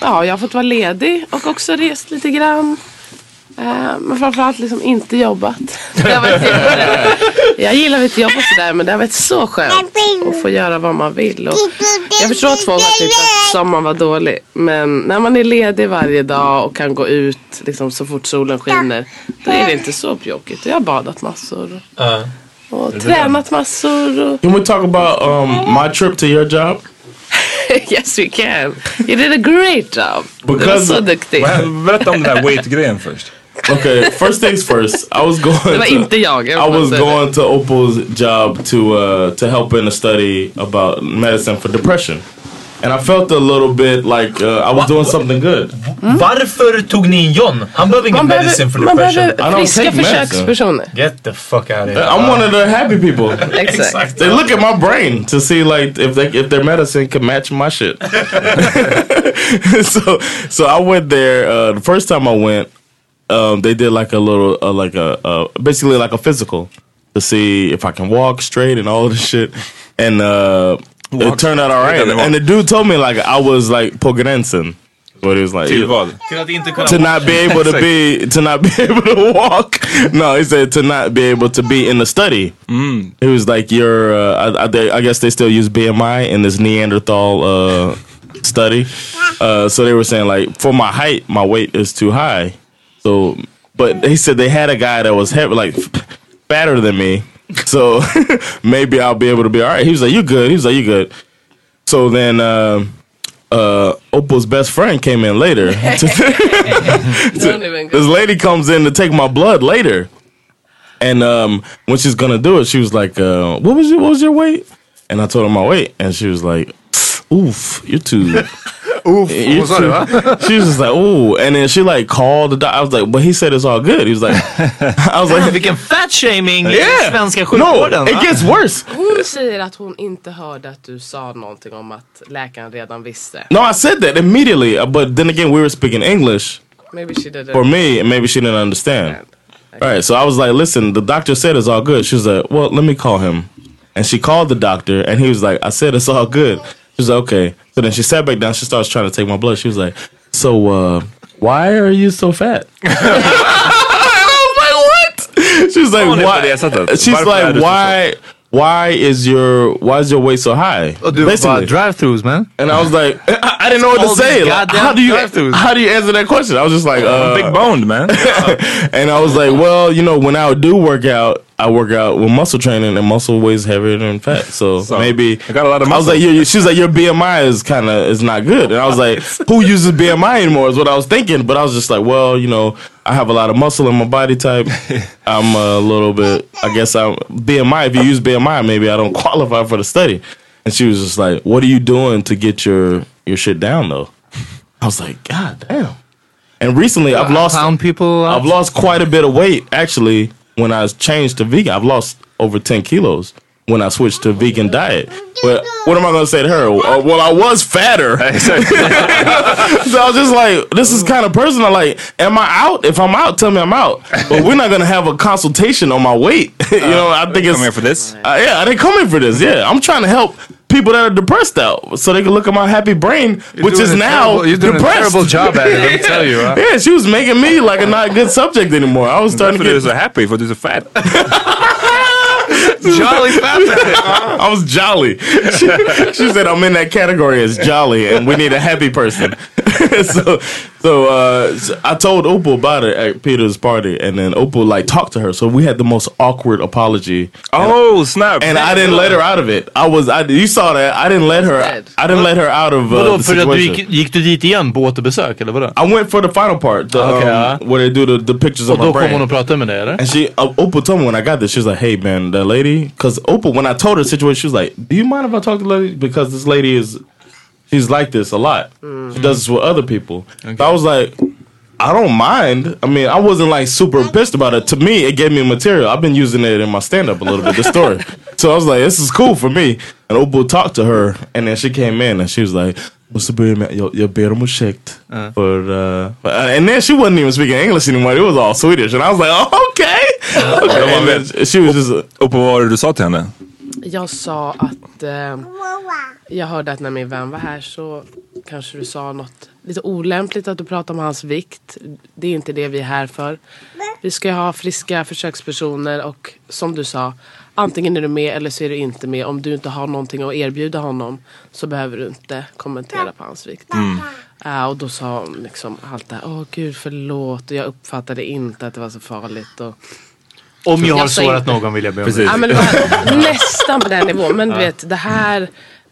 Speaker 4: Ja, jag har fått vara ledig och också rest lite grann. Eh, men framförallt liksom inte jobbat. Det har varit jätte- jag gillar inte jobba sådär men det har varit så skönt att få göra vad man vill. Och jag förstår att folk har tyckt att sommaren var dålig. Men när man är ledig varje dag och kan gå ut liksom, så fort solen skiner. Då är det inte så bjåkigt. Jag har badat massor. Och, och tränat massor. Och,
Speaker 3: Can we talk about um, my trip to your job?
Speaker 4: yes we can. You did a great job. Du var så duktig.
Speaker 2: Berätta om den där weight-grejen först.
Speaker 3: Okay, first things first. I was going.
Speaker 4: Det var
Speaker 3: to,
Speaker 4: inte jag. jag
Speaker 3: I was
Speaker 4: säga det.
Speaker 3: going to Opal's job to uh, to help in a study about medicine for depression, and I felt a little bit like uh, I was doing something good.
Speaker 1: Varför tog ni in John? Han behöver ingen
Speaker 4: Man
Speaker 1: medicine for
Speaker 4: behöver, man
Speaker 1: depression.
Speaker 3: I
Speaker 4: behöver
Speaker 3: don't
Speaker 4: friska
Speaker 3: take medicine.
Speaker 4: försökspersoner.
Speaker 1: Get the fuck out of here.
Speaker 3: I'm one of the happy people.
Speaker 4: Exakt.
Speaker 3: They look at my brain to see like if they if their medicine can match my shit. so so I went there. Uh, the first time I went, um, they did like a little uh, like a uh, basically like a physical to see if I can walk straight and all this shit. And uh, it turned out all right.
Speaker 2: Utan det var-
Speaker 3: And the dude told me like I was like på gränsen. What he was like.
Speaker 2: Till vad?
Speaker 1: Till att inte kunna
Speaker 3: to not be able to be to not be able to walk. No, he said to not be able to be in the study. He was like, "You're." Uh, I, I, I guess they still use BMI in this Neanderthal uh, study. Uh, so they were saying like, for my height, my weight is too high. So, but he said they had a guy that was heavy, like fatter than me. So maybe I'll be able to be all right. He was like, "You good?" He was like, "You good?" So then. Uh, uh, Opal's best friend came in later. This lady comes in to take my blood later, and um, when she's gonna do it, she was like, uh, "What was your What was your weight?" And I told her my weight, and she was like, "Oof, you're too." Oof, you're
Speaker 2: vad sa du.
Speaker 3: She was just like, "Ooh," and then she like called the doctor. I was like, "But he said it's all good." He was like, "I was like,
Speaker 1: Vilken fat shaming yeah. i
Speaker 3: yeah,
Speaker 1: svenska
Speaker 3: no, it gets worse."
Speaker 4: Hon säger att hon inte hörde att du sa någonting om att läkaren redan visste.
Speaker 3: No, I said that immediately, uh, but then again, we were speaking English.
Speaker 4: Maybe she didn't.
Speaker 3: for me, and maybe she didn't understand. All right, so I was like, "Listen, the doctor said it's all good." She was like, "Well, let me call him," and she called the doctor, and he was like, "I said it's all good." She was like, "Okay." So then she sat back down. She starts trying to take my blood. She was like, "So, uh, why are you so fat?" I was like, "What?" She was like,
Speaker 2: Hon är på
Speaker 3: "Why?" She's like, "Why?" Why is your why is your weight so high?
Speaker 1: Och du bara drive-thrus man.
Speaker 3: and I was like, I, I didn't know what to say. Like, how do you how do you answer that question? I was just like, uh,
Speaker 2: Big boned man.
Speaker 3: and I was like, well, you know, when I do work out, I work out with muscle training, and muscle weighs heavier than fat. So,
Speaker 2: So,
Speaker 3: maybe
Speaker 2: I got a lot of Muscle.
Speaker 3: I was like, your, she was like, your BMI is kind of is not good, and I was like, who uses BMI anymore? Is what I was thinking, but I was just like, well, you know, I have a lot of muscle in my body type. I'm a little bit, I guess, I'm BMI. If you use BMI, maybe I don't qualify for the study. And she was just like, what are you doing to get your your shit down though? I was like, God damn. And recently, I've uh, lost
Speaker 1: Pound people
Speaker 3: I've lost quite a bit of weight actually when I changed to vegan. I've lost over 10 kilos when I switched to vegan diet. But what am I going to say to her? Uh, well, I was fatter. so I was just like, this is kind of personal. Like, am I out? If I'm out, tell me I'm out. But we're not going to have a consultation on my weight. you know, I think it's.
Speaker 2: Come here for this.
Speaker 3: Uh, yeah, I didn't come in for this. Yeah, I'm trying to help people that are depressed out so they can look at my happy brain, which is now
Speaker 1: terrible- you're doing a
Speaker 3: depressed.
Speaker 1: terrible job at it, let me tell you, huh?
Speaker 3: yeah, she was making me like a not good subject anymore. I was starting
Speaker 2: Därför
Speaker 3: to get.
Speaker 2: så happy, att du är fat.
Speaker 1: Jolly fat
Speaker 3: I was jolly. She, she said I'm in that category as jolly, and we need a happy person. so, so, uh, so I told Opal about it at Peter's party, and then Opal like talked to her. So we had the most awkward apology,
Speaker 2: Oh, snap!
Speaker 3: and I didn't let her out of it. I was, I you saw that. I didn't let her. I didn't let her out of uh,
Speaker 1: Vadå,
Speaker 3: the
Speaker 1: för du
Speaker 3: situation.
Speaker 1: gick, gick du dit igen på återbesök eller vadå?
Speaker 3: I went for the final part, the,
Speaker 1: Okay,
Speaker 3: um,
Speaker 1: uh.
Speaker 3: where they do the, the pictures
Speaker 1: Och
Speaker 3: of my
Speaker 1: då kom
Speaker 3: brain.
Speaker 1: hon och pratade med dig eller?
Speaker 3: And she, uh, Opal told me when I got this, she was like, "Hey man, that lady." Because Opal, when I told her the situation, she was like, "Do you mind if I talk to the lady? Because this lady is, she's like this a lot. She does this with other people." So I was like, "I don't mind. I mean, I wasn't like super pissed about it. To me, it gave me material. I've been using it in my stand up a little bit. The story. so I was like, this is cool for me." And Opal talked to her, and then she came in, and she was like. Måste börja med, jag, jag ber om ursäkt för... Uh, and then she wasn't even speaking English anymore, it was all Swedish. And I was like, oh, okay!
Speaker 2: Och på vad var det du sa till henne?
Speaker 4: Jag sa att eh, jag hörde att när min vän var här så kanske du sa något lite olämpligt att du pratade om hans vikt. Det är inte det vi är här för. Vi ska ju ha friska försökspersoner och som du sa, antingen är du med eller så är du inte med. Om du inte har någonting att erbjuda honom så behöver du inte kommentera på hans vikt. Ja, och då sa hon liksom allt det här, åh gud förlåt och jag uppfattade inte att det var så farligt. Och,
Speaker 1: Om jag har sårat någon vill jag be om
Speaker 2: Precis.
Speaker 4: Ja men det var nästan på den nivån. Men du vet det här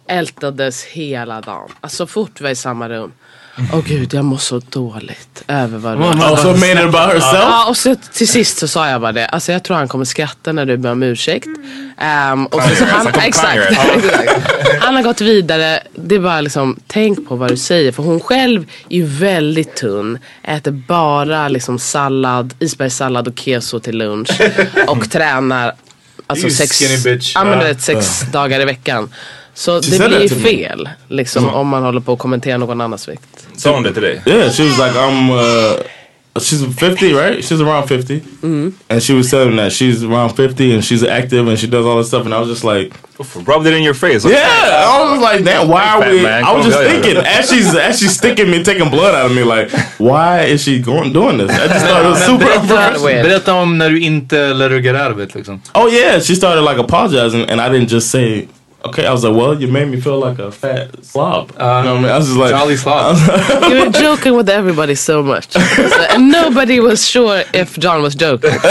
Speaker 4: ältades hela dagen. Alltså så fort vi var i samma rum. Åh gud, jag mår så dåligt över vad du
Speaker 3: Oh, so made it about herself?
Speaker 4: Ja, och så till sist så sa jag bara det. Alltså jag tror han kommer skratta när du ber om ursäkt. Um, och så, så han,
Speaker 2: Like a
Speaker 4: exakt. Han har gått vidare. Det är bara liksom, tänk på vad du säger. För hon själv är ju väldigt tunn. Äter bara liksom sallad, isbergssallad och keso till lunch. Och tränar alltså sex, ja, men vet, sex dagar i veckan. Så det blir ju fel liksom, om man håller på att kommentera någon annans vikt.
Speaker 2: Sa hon det till dig?
Speaker 3: Yeah, she was like, I'm. Uh, she's 50, right? She's around 50, and she was telling that she's around 50 and she's active and she does all this stuff, and I was just like,
Speaker 2: Rubbed it in your face.
Speaker 3: yeah. I was like, damn, why are we?
Speaker 2: man,
Speaker 3: I was just thinking as she's as she's sticking me, taking blood out of me, like, why is she going doing this? I just thought it was super unprofessional.
Speaker 4: Weird.
Speaker 1: Berätta om när du inte let her get out of it liksom.
Speaker 3: Oh yeah, she started like apologizing, and I didn't just say. Okay, I was like, well, you made me feel like a fat slob. you know what I mean? I was just like,
Speaker 1: Jolly slob.
Speaker 4: You were joking with everybody so much. So- and nobody was sure if John was joking.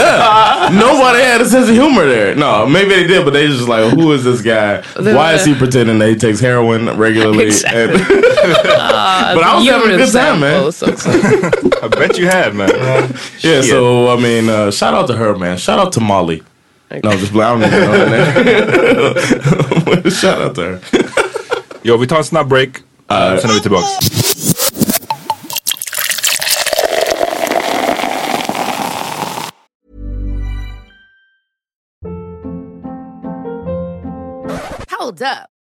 Speaker 3: Nobody had a sense of humor there. No, maybe they did, but they just like, who is this guy? Why is he pretending that he takes heroin regularly?
Speaker 4: Exactly.
Speaker 3: And- but I was having a good time, man.
Speaker 4: Samples också.
Speaker 2: I bet you had man.
Speaker 3: Yeah, so I mean, uh, shout out to her, man. Shout out to Molly. No, just I don't even know her name. shout out to her.
Speaker 2: Ja, vi tar en snabb break. Uh, sen är vi tillbaks.
Speaker 5: Hold up.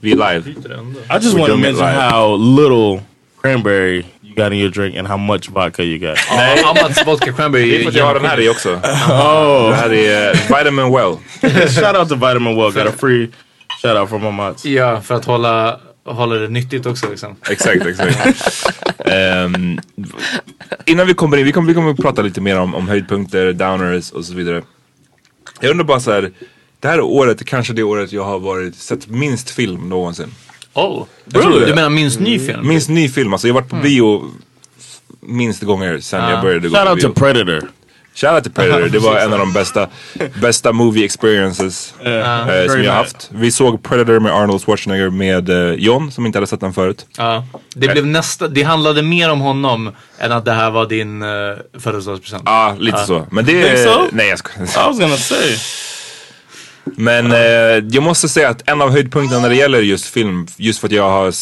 Speaker 2: Vi är live.
Speaker 3: I just want to mention
Speaker 2: live.
Speaker 3: how little cranberry you got in your drink and how much vodka you got.
Speaker 1: Nej. Amats vodka cranberry
Speaker 2: Det är för att jag har den här i också.
Speaker 3: oh,
Speaker 2: Det här är uh, Vitamin Well.
Speaker 3: shout out to Vitamin Well. Got a free shout out from Amat.
Speaker 1: Ja, för att hålla, hålla det nyttigt också liksom.
Speaker 2: Exakt, exakt. Ehm, innan vi kommer in, vi kommer, vi kommer att prata lite mer om, om höjdpunkter, downers och så vidare. Jag undrar bara så här. Det här året är kanske det året jag har varit, sett minst film någonsin.
Speaker 1: Oh,
Speaker 2: det.
Speaker 1: du menar minst ny film?
Speaker 2: Minst ny film, alltså jag har varit på bio minst gånger sen jag började gå
Speaker 3: Shout
Speaker 2: på
Speaker 3: out
Speaker 2: bio.
Speaker 3: to Predator.
Speaker 2: Shoutout till Predator, det var en av de bästa, bästa movie experiences eh, som
Speaker 3: Very
Speaker 2: jag har haft. Vi såg Predator med Arnold Schwarzenegger med eh, John som inte hade sett den förut.
Speaker 1: Ja. Det, blev nästa, det handlade mer om honom än att det här var din uh, födelsedagspresent.
Speaker 2: Ja, lite så. Men det
Speaker 3: Think
Speaker 2: är...
Speaker 3: so?
Speaker 2: Nej jag skojar.
Speaker 3: I was gonna say.
Speaker 2: Men eh, jag måste säga att en av höjdpunkterna när det gäller just film, just för att jag har,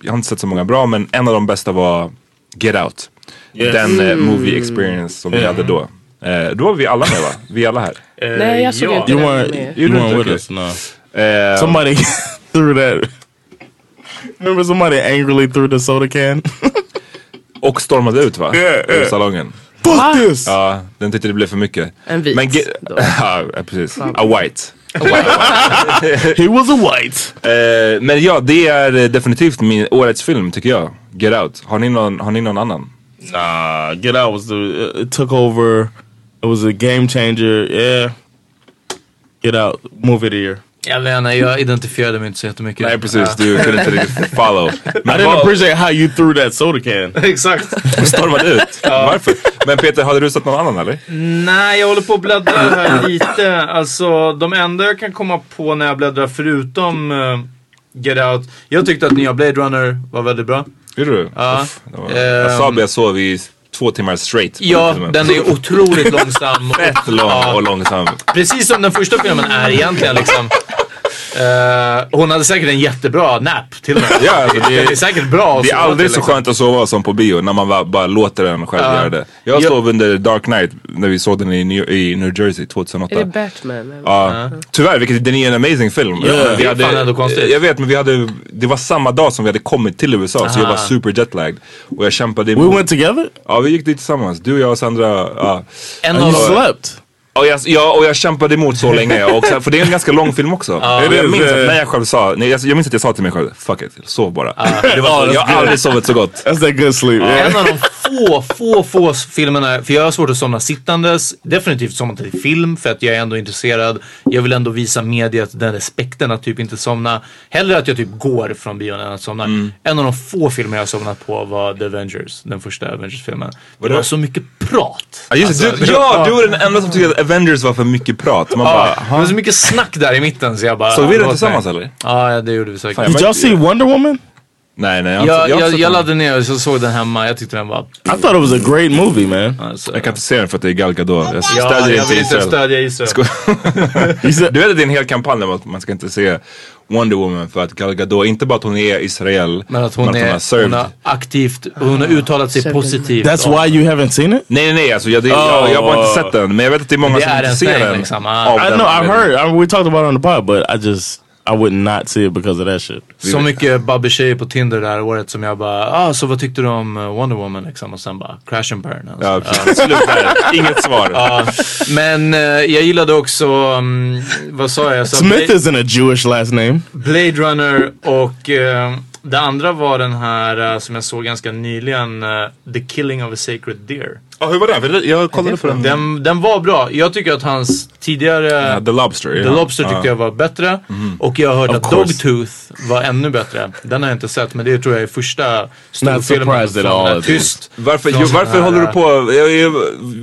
Speaker 2: jag har inte sett så många bra, men en av de bästa var Get Out.
Speaker 3: Yes.
Speaker 2: Den eh, movie experience som vi hade då. Eh, då var vi alla med va? Vi alla här.
Speaker 4: Nej, jag såg
Speaker 1: ja.
Speaker 4: inte
Speaker 3: You
Speaker 4: den
Speaker 3: weren't,
Speaker 4: med.
Speaker 3: you weren't with
Speaker 2: okay.
Speaker 3: us, no.
Speaker 2: Eh,
Speaker 3: Somebody threw that. Remember somebody angrily threw the soda can?
Speaker 2: och stormade ut va?
Speaker 3: Yeah,
Speaker 2: Ur
Speaker 3: yeah.
Speaker 2: salongen.
Speaker 3: Fuck this!
Speaker 2: Ja, den tyckte det blev för mycket.
Speaker 4: En vit
Speaker 2: Men ge- ja, precis. A white.
Speaker 3: He was a white.
Speaker 2: Eh, men ja, det är definitivt min årets film tycker jag. Get Out. Har ni någon, har ni någon annan?
Speaker 3: Nah, Get Out was the it took over. It was a game changer. Yeah, Get Out movie of the year.
Speaker 1: Jag vet inte, jag identifierade mig inte så jättemycket.
Speaker 2: Nej precis, du kunde inte riktigt follow.
Speaker 3: I
Speaker 2: Men
Speaker 3: didn't
Speaker 2: vad,
Speaker 3: appreciate how you threw that soda can.
Speaker 1: Exakt.
Speaker 2: stormade ut? Varför? Men Peter, hade du sett någon annan eller?
Speaker 1: Nej, jag håller på att bläddra här lite. Alltså, de enda jag kan komma på när jag bläddrar förutom eh, Get Out. Jag tyckte att nya Blade Runner var väldigt bra.
Speaker 2: Gjorde du?
Speaker 1: Ja.
Speaker 2: Det var- Jag sa
Speaker 1: Ehm.
Speaker 2: jag sov i två timmar straight.
Speaker 1: Ja, den är otroligt långsam.
Speaker 2: Fett lång och långsam.
Speaker 1: Precis som den första filmen är egentligen liksom. Eh, hon hade säkert en jättebra nap till och med.
Speaker 2: Ja, alltså, det-
Speaker 1: det är säkert bra
Speaker 2: Det är aldrig
Speaker 1: till,
Speaker 2: så
Speaker 1: liksom.
Speaker 2: skönt att sova som på bio när man bara, bara låter den själv göra det. Jag
Speaker 1: Ja.
Speaker 2: sov under Dark Knight när vi såg den i New, i New Jersey 2008.
Speaker 4: Är det Batman?
Speaker 2: Ja, tyvärr, vilket den är en amazing film.
Speaker 1: Ja,
Speaker 2: Vi
Speaker 1: det är fan ändå konstigt.
Speaker 2: Jag vet, men vi hade, det var samma dag som vi hade kommit till USA så jag var super jetlagged. Och jag kämpade
Speaker 3: We went together?
Speaker 2: Ja, vi gick dit tillsammans. Du, jag och Sandra. Ja.
Speaker 3: And you slept?
Speaker 2: Och jag, ja, och jag kämpade emot så länge. Och sen, för det är en ganska lång film också.
Speaker 3: It
Speaker 2: jag minns att när jag själv sa, nej, jag, jag minns att jag sa till mig själv, fuck it, sov bara. det var, jag har aldrig sovit så gott.
Speaker 3: That's that good sleep. Yeah.
Speaker 1: en av de få, få, få filmerna, för jag har svårt att somna sittandes. Definitivt somna till film för att jag är ändå intresserad. Jag vill ändå visa mediet den respekten att typ inte somna. Hellre att jag typ går från bion än att somna.
Speaker 2: Mm.
Speaker 1: En av de få filmer jag har somnat på var The Avengers, den första Avengers-filmen. Det var så mycket prat.
Speaker 2: Ja, just.
Speaker 1: Alltså,
Speaker 2: du, ja, du var den enda som tyckte att Avengers var för mycket prat. Man bara,
Speaker 1: det var så mycket snack där i mitten så jag bara...
Speaker 2: såg vi den
Speaker 1: låt
Speaker 2: tillsammans eller?
Speaker 1: Ja, det gjorde vi säkert.
Speaker 3: Did y'all see Wonder Woman?
Speaker 2: Nej, nej. Jag, har
Speaker 1: Jag,
Speaker 2: har
Speaker 1: jag, jag,
Speaker 2: den.
Speaker 1: laddade ner och så såg den hemma. Jag tyckte den var...
Speaker 3: I thought it was a great movie, man.
Speaker 1: Alltså,
Speaker 2: Jag kan inte se den för att det är Gal Gadot. Jag
Speaker 1: ja,
Speaker 2: stödjer
Speaker 1: jag
Speaker 2: inte
Speaker 1: vill inte
Speaker 2: Israel.
Speaker 1: stödja Israel.
Speaker 2: Du vet att det är en hel kampanj om att man ska inte se Wonder Woman för att Gal Gadot, inte bara att hon är Israel,
Speaker 1: Men att hon,
Speaker 2: har
Speaker 1: är,
Speaker 2: served.
Speaker 1: hon har aktivt, hon har uttalat sig positivt.
Speaker 3: That's
Speaker 1: om-
Speaker 3: why you haven't seen it?
Speaker 2: Nej nej nej, alltså, jag, det, jag, jag har bara inte sett den. Men jag vet att det är många
Speaker 1: Det
Speaker 2: som
Speaker 1: är
Speaker 2: inte ser
Speaker 1: thing,
Speaker 2: den.
Speaker 1: liksom. Ah.
Speaker 3: I know, I've
Speaker 2: anledningen.
Speaker 3: heard. I, we talked about it on the pod, but I just I would not see it because of that shit.
Speaker 1: Så mycket babbeltjejer på Tinder det här året som jag bara, ah, så vad tyckte du om eh, Wonder Woman liksom? Och sen bara, crash and burn. Alltså.
Speaker 2: Ja, precis. Slut där. Inget svar.
Speaker 1: Ja, men eh, jag gillade också, mm, vad sa jag? jag sa
Speaker 3: Smith
Speaker 1: Blade,
Speaker 3: isn't a Jewish last name.
Speaker 1: Blade Runner och eh, det andra var den här eh, som jag såg ganska nyligen, eh, The Killing of a Sacred Deer.
Speaker 2: Ja, hur var den? För Jag kollade på den.
Speaker 1: Den, den var bra. Jag tycker att hans tidigare
Speaker 2: Ja, The Lobster.
Speaker 1: The
Speaker 2: ja.
Speaker 1: Lobster tyckte.
Speaker 2: Mhm.
Speaker 1: jag var bättre. Och jag har hört
Speaker 3: Of
Speaker 1: att
Speaker 3: course.
Speaker 1: Dogtooth var ännu bättre. Den har jag inte sett men det tror jag är första storfilmen från
Speaker 3: all.
Speaker 1: Tyst.
Speaker 2: Varför, jo, varför håller du på? Jag, jag,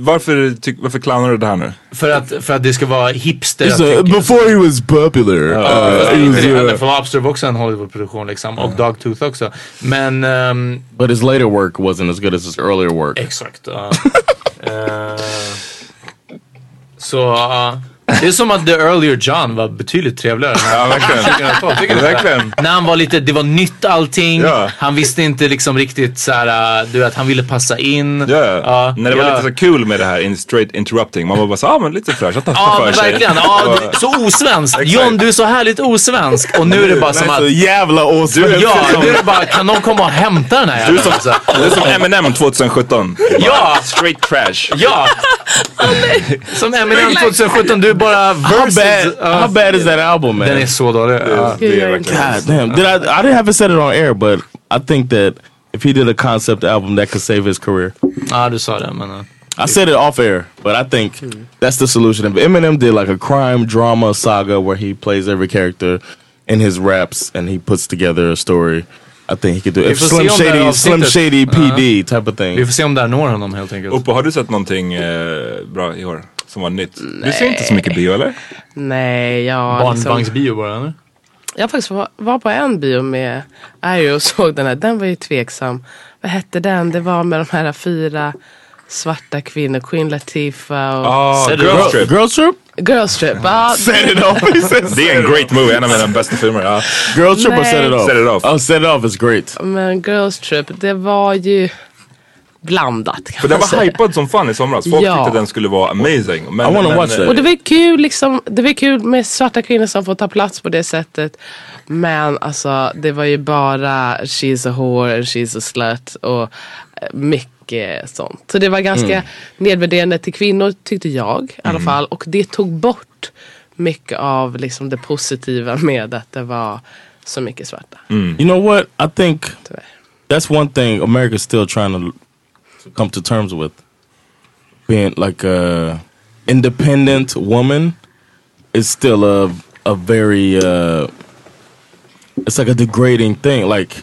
Speaker 2: varför, tyck, varför clownar du det här nu?
Speaker 1: För att, för att det ska vara hipster.
Speaker 3: A, before he was popular, uh, was,
Speaker 1: det
Speaker 3: uh,
Speaker 1: heller, för Lobster var också en Hollywood-produktion liksom. Och Dogtooth också. Men ehm,
Speaker 3: but his later work wasn't as good as his earlier work.
Speaker 1: Exakt. Eh, så ja det är som att The Earlier John var betydligt trevligare.
Speaker 2: Ja, verkligen.
Speaker 1: 2012, tycker?
Speaker 2: Verkligen.
Speaker 1: När han var lite, det var nytt allting.
Speaker 2: Ja.
Speaker 1: Han visste inte liksom riktigt såhär, äh, du vet han ville passa in.
Speaker 2: Ja, när det var
Speaker 1: ja.
Speaker 2: lite så kul med det här in straight interrupting. Man var bara så, ah men lite fräscht. att ta
Speaker 1: Ja
Speaker 2: för sig.
Speaker 1: verkligen, ja, det- så osvenskt. John du är så härligt osvensk. Och nu är det bara som att,
Speaker 3: a jävla osvensk.
Speaker 1: ja nu är det bara, kan någon komma och hämta den här
Speaker 2: Du är
Speaker 1: jäveln?
Speaker 2: som, du är som Eminem 2017.
Speaker 1: Ja!
Speaker 2: Straight trash.
Speaker 1: Ja! Som Eminem 2017, du är bara
Speaker 3: How bad?
Speaker 1: Ja.
Speaker 3: How bad is that album, man?
Speaker 1: Den är så dålig. Ja.
Speaker 2: Det är.
Speaker 3: God damn! Did I? I didn't have said it on air, but I think that if he did a concept album, that could save his career.
Speaker 1: ja, du sa det men... uh,
Speaker 3: I said it off air, but I think hmm. that's the solution. If Eminem did like a crime drama saga where he plays every character in his raps and he puts together a story, I think he could do it. If Slim
Speaker 1: se om det här
Speaker 3: Shady, Slim Shady PD type of thing.
Speaker 1: Vi får se om det här når honom helt enkelt.
Speaker 2: Oppo, har du sett någonting eh, bra i år? Som var nytt? Du ser inte så mycket bio eller?
Speaker 4: Nej, jag liksom,
Speaker 1: Barnvagnsbio bara eller?
Speaker 4: Jag faktiskt var, var på en bio med Ari och såg den här. Den var ju tveksam. Vad hette den? Det var med de här fyra svarta kvinnor. Queen Latifah och
Speaker 2: Ah,
Speaker 1: du-
Speaker 2: Girls
Speaker 3: Girl,
Speaker 2: Trip.
Speaker 3: Girls Trip?
Speaker 4: Girls Trip. Ja,
Speaker 3: Set it off.
Speaker 2: Det är en great movie, en av mina bästa filmer. Ja.
Speaker 3: Girls Trip
Speaker 4: Nej.
Speaker 3: Set It Off?
Speaker 2: Set It Off.
Speaker 3: Oh, Set It Off is great.
Speaker 4: men Girls Trip, det var ju blandat
Speaker 2: För den var
Speaker 4: säga.
Speaker 2: hypad som fan i somras. Folk
Speaker 4: Ja.
Speaker 2: tyckte den skulle vara amazing. Men,
Speaker 3: I wanna
Speaker 2: men,
Speaker 3: watch
Speaker 2: eh,
Speaker 4: Och det var kul liksom, det var kul med svarta kvinnor som får ta plats på det sättet. Men alltså det var ju bara she's a whore and she's a slut och eh, mycket sånt. Så det var ganska nedvärderande till kvinnor tyckte jag i alla fall. Och det tog bort mycket av liksom det positiva med att det var så mycket svarta.
Speaker 3: You know what? I think
Speaker 4: Tyvärr.
Speaker 3: that's one thing America's still trying to come to terms with. Being like a independent woman is still a a very uh, it's like a degrading thing. Like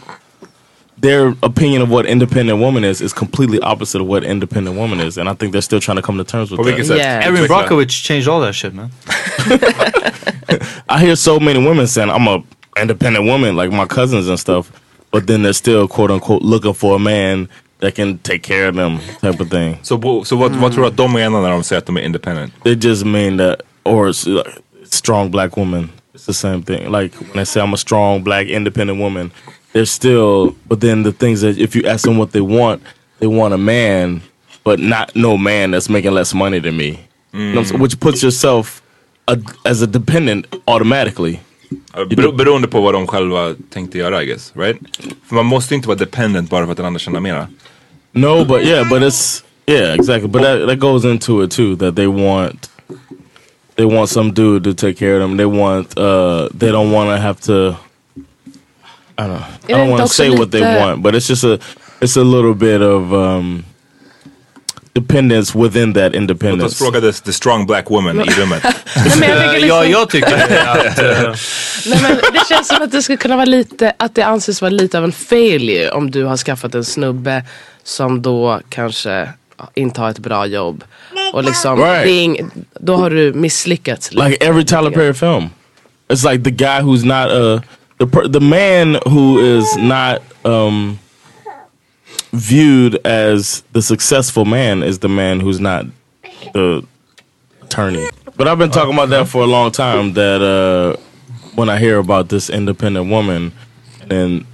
Speaker 3: their opinion of what independent woman is is completely opposite of what independent woman is, and I think they're still trying to come to terms with
Speaker 2: På
Speaker 3: that.
Speaker 4: Yeah.
Speaker 1: Erin
Speaker 2: Utveckla.
Speaker 1: Brockovich changed all that shit man.
Speaker 3: I hear so many women saying I'm a independent woman, like my cousins and stuff, but then they're still quote unquote looking for a man that can take care of them, type of thing.
Speaker 2: So, bo- så vad, vad tror du att de menar när de säger att de är independent?
Speaker 3: They just mean that, or it's like, strong black woman. It's the same thing. Like when I say I'm a strong black independent woman, they're still. But then the things that if you ask them what they want, they want a man, but not no man that's making less money than me. You know what I'm saying? Mm. Which puts yourself a, as a dependent automatically.
Speaker 2: Bero, beroende på vad de själva tänkte göra I guess, right? För man måste inte vara dependent bara för att den andra tjänar mera.
Speaker 3: No, but yeah, but it's yeah, exactly. But that that goes into it too. That they want they want some dude to take care of them. They want uh they don't want to have to. I don't know. I don't want to say what they want, but it's just a it's a little bit of um dependence within that
Speaker 2: Låt oss
Speaker 3: independence.
Speaker 2: fråga the, the strong black woman i rummet.
Speaker 4: Nej, men jag tycker liksom,
Speaker 1: Ja, jag tycker att... eh,
Speaker 4: nej, men det känns som att det skulle kunna vara lite, att det anses vara lite av en failure om du har skaffat en snubbe som då kanske inte har ett bra jobb. Och liksom,
Speaker 3: Right.
Speaker 4: ing, då har du misslyckats. lite.
Speaker 3: like every Tyler Perry film. It's like the guy who's not uh the per- the man who is not um viewed as the successful man is the man who's not the attorney. But I've been talking about that for a long time. That uh when I hear about this independent woman, and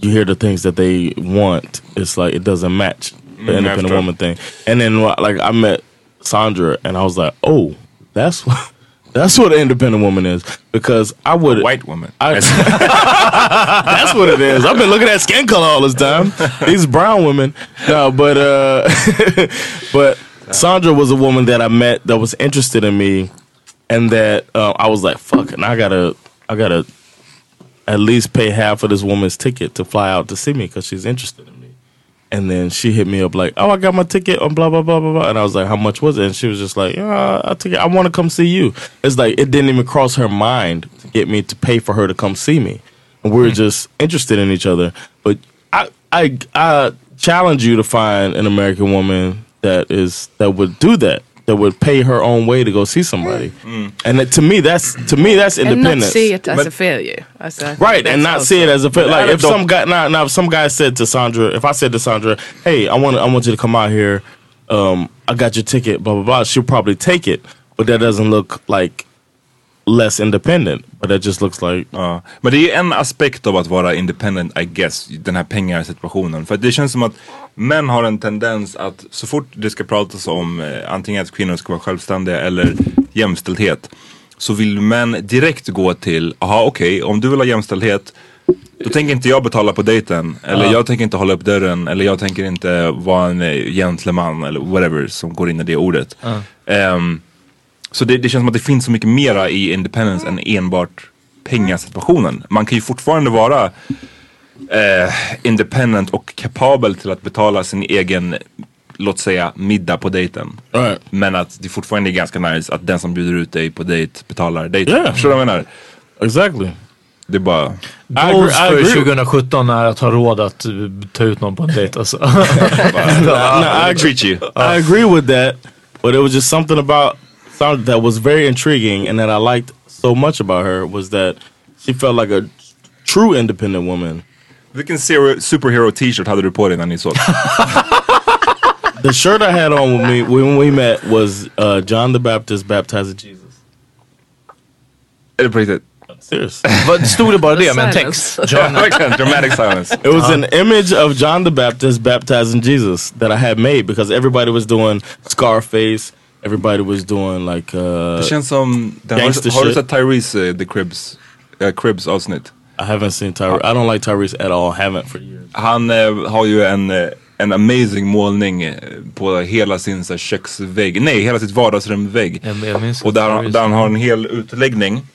Speaker 3: you hear the things that they want, it's like it doesn't match the independent woman thing. And then like I met Sandra, and I was like, oh, that's what. That's what an independent woman is because I would
Speaker 2: White woman.
Speaker 3: I, that's what it is. I've been looking at skin color all this time. These brown women. No, but uh but Sandra was a woman that I met that was interested in me and that uh, I was like, fuck, and I gotta I gotta at least pay half of this woman's ticket to fly out to see me because she's interested in me. And then she hit me up like, "Oh, I got my ticket on blah blah blah blah blah," and I was like, "How much was it?" And she was just like, "Yeah, I took it. I want to come see you." It's like it didn't even cross her mind to get me to pay for her to come see me, and we were mm-hmm. just interested in each other. But I, I, I challenge you to find an American woman that is that would do that, that would pay her own way to go see somebody. And that, to me, that's to me that's independence.
Speaker 4: And not see it as
Speaker 2: But-
Speaker 4: a failure. Alltså,
Speaker 3: Right, and
Speaker 4: that's
Speaker 3: not see it as a failure. like if some guy now now if some guy said to Sandra, if I said to Sandra, "Hey, I want I want you to come out here, um, I got your ticket, blah blah blah," she'll probably take it, but that doesn't look like less independent, but that just looks like
Speaker 2: Ja. Men det är ju en aspekt av att vara independent I guess, den här pengasituationen. För det känns som att män har en tendens att så fort det ska pratas om eh, antingen att kvinnor ska vara självständiga eller jämställdhet. Så vill män direkt gå till, aha okej, om du vill ha jämställdhet då tänker inte jag betala på dejten. Eller jag tänker inte hålla upp dörren. Eller jag tänker inte vara en eh, gentleman eller whatever som går in i det ordet. Ehm, så det, det känns som att det finns så mycket mera i independence än enbart pengasituationen. Man kan ju fortfarande vara eh, independent och kapabel till att betala sin egen, låt säga middag på dejten.
Speaker 3: Right.
Speaker 2: Men att det fortfarande är ganska nice att den som bjuder ut dig på dejt betalar dejten.
Speaker 3: Yeah.
Speaker 2: Förstår du vad jag menar?
Speaker 3: exactly.
Speaker 2: Det är bara...
Speaker 1: Goals
Speaker 3: I
Speaker 1: för
Speaker 3: agree.
Speaker 1: 2017 är att ha råd att eh, ta ut någon på en dejt alltså.
Speaker 3: No, I
Speaker 2: I treat you.
Speaker 3: I agree with that, but it was just something about Sandra that was very intriguing and that I liked so much about her was that she felt like a true independent woman.
Speaker 2: Vilken zero, superhero t-shirt hade du på dig när ni såg?
Speaker 3: The shirt I had on with me when we met was uh, John the Baptist baptizing Jesus.
Speaker 2: Är det på riktigt?
Speaker 3: Serious.
Speaker 1: Vad stod det bara det med en text? John,
Speaker 2: dramatic silence.
Speaker 3: It was an image of John the Baptist baptizing Jesus that I had made because everybody was doing Scarface. Everybody was doing like uh,
Speaker 2: Det känns som, den, har, har du sett Tyrese, uh, The Cribs, uh, Cribs avsnitt?
Speaker 3: I haven't seen Tyrese. I don't like Tyrese at all. Haven't for years.
Speaker 2: Han eh, har ju en, eh, en amazing målning på hela sin så köksvägg, nej hela sitt vardagsrumvägg. Och där, han- där han har en hel utläggning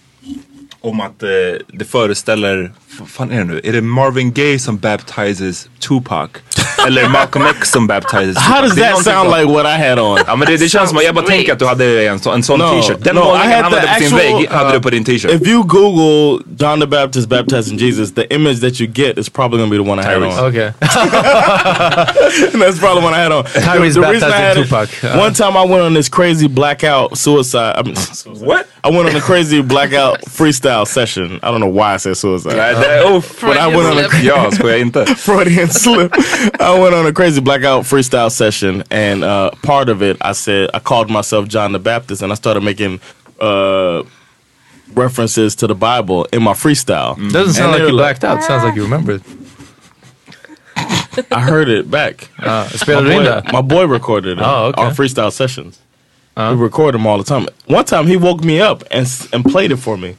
Speaker 2: om att eh, det föreställer, vad fan är det nu? Är det Marvin Gaye som baptizes Tupac? Eller Malcolm X som baptizes
Speaker 3: How does that sound
Speaker 2: som-
Speaker 3: like what I had on?
Speaker 2: Ja men det, det känns som att jag bara
Speaker 4: Sweet.
Speaker 2: tänker att du hade en, så, en sån
Speaker 3: No,
Speaker 2: t-shirt. Den
Speaker 3: no, I
Speaker 2: målningen
Speaker 3: had
Speaker 2: han
Speaker 3: the
Speaker 2: hade på sin
Speaker 3: actual,
Speaker 2: vägg hade
Speaker 3: uh,
Speaker 2: du på din t-shirt.
Speaker 3: If you Google John the Baptist baptizing Jesus, the image that you get is probably gonna be the one I had on.
Speaker 1: Okay.
Speaker 3: That's probably what I had on.
Speaker 1: Tyrese
Speaker 3: The reason I had
Speaker 1: Tupac. Uh.
Speaker 3: One time I went on this crazy blackout suicide. I mean,
Speaker 2: What?
Speaker 3: I went on a crazy blackout freestyle session. I don't know why I said suicide.
Speaker 2: Nej, det, uff.
Speaker 3: But I went on a
Speaker 2: Ja, skojar inte.
Speaker 3: Freudian slip. I went on a crazy blackout freestyle session, and uh, part of it, I said I called myself John the Baptist, and I started making uh, references to the Bible in my freestyle.
Speaker 1: Doesn't sound
Speaker 3: And
Speaker 1: like you
Speaker 3: were
Speaker 1: blacked out. Sounds like you remembered.
Speaker 3: I heard it back.
Speaker 1: Uh, spelade
Speaker 3: my, boy, my boy recorded it,
Speaker 1: Oh, okay.
Speaker 3: our freestyle sessions. We record them all the time. One time he woke me up and and played it for me.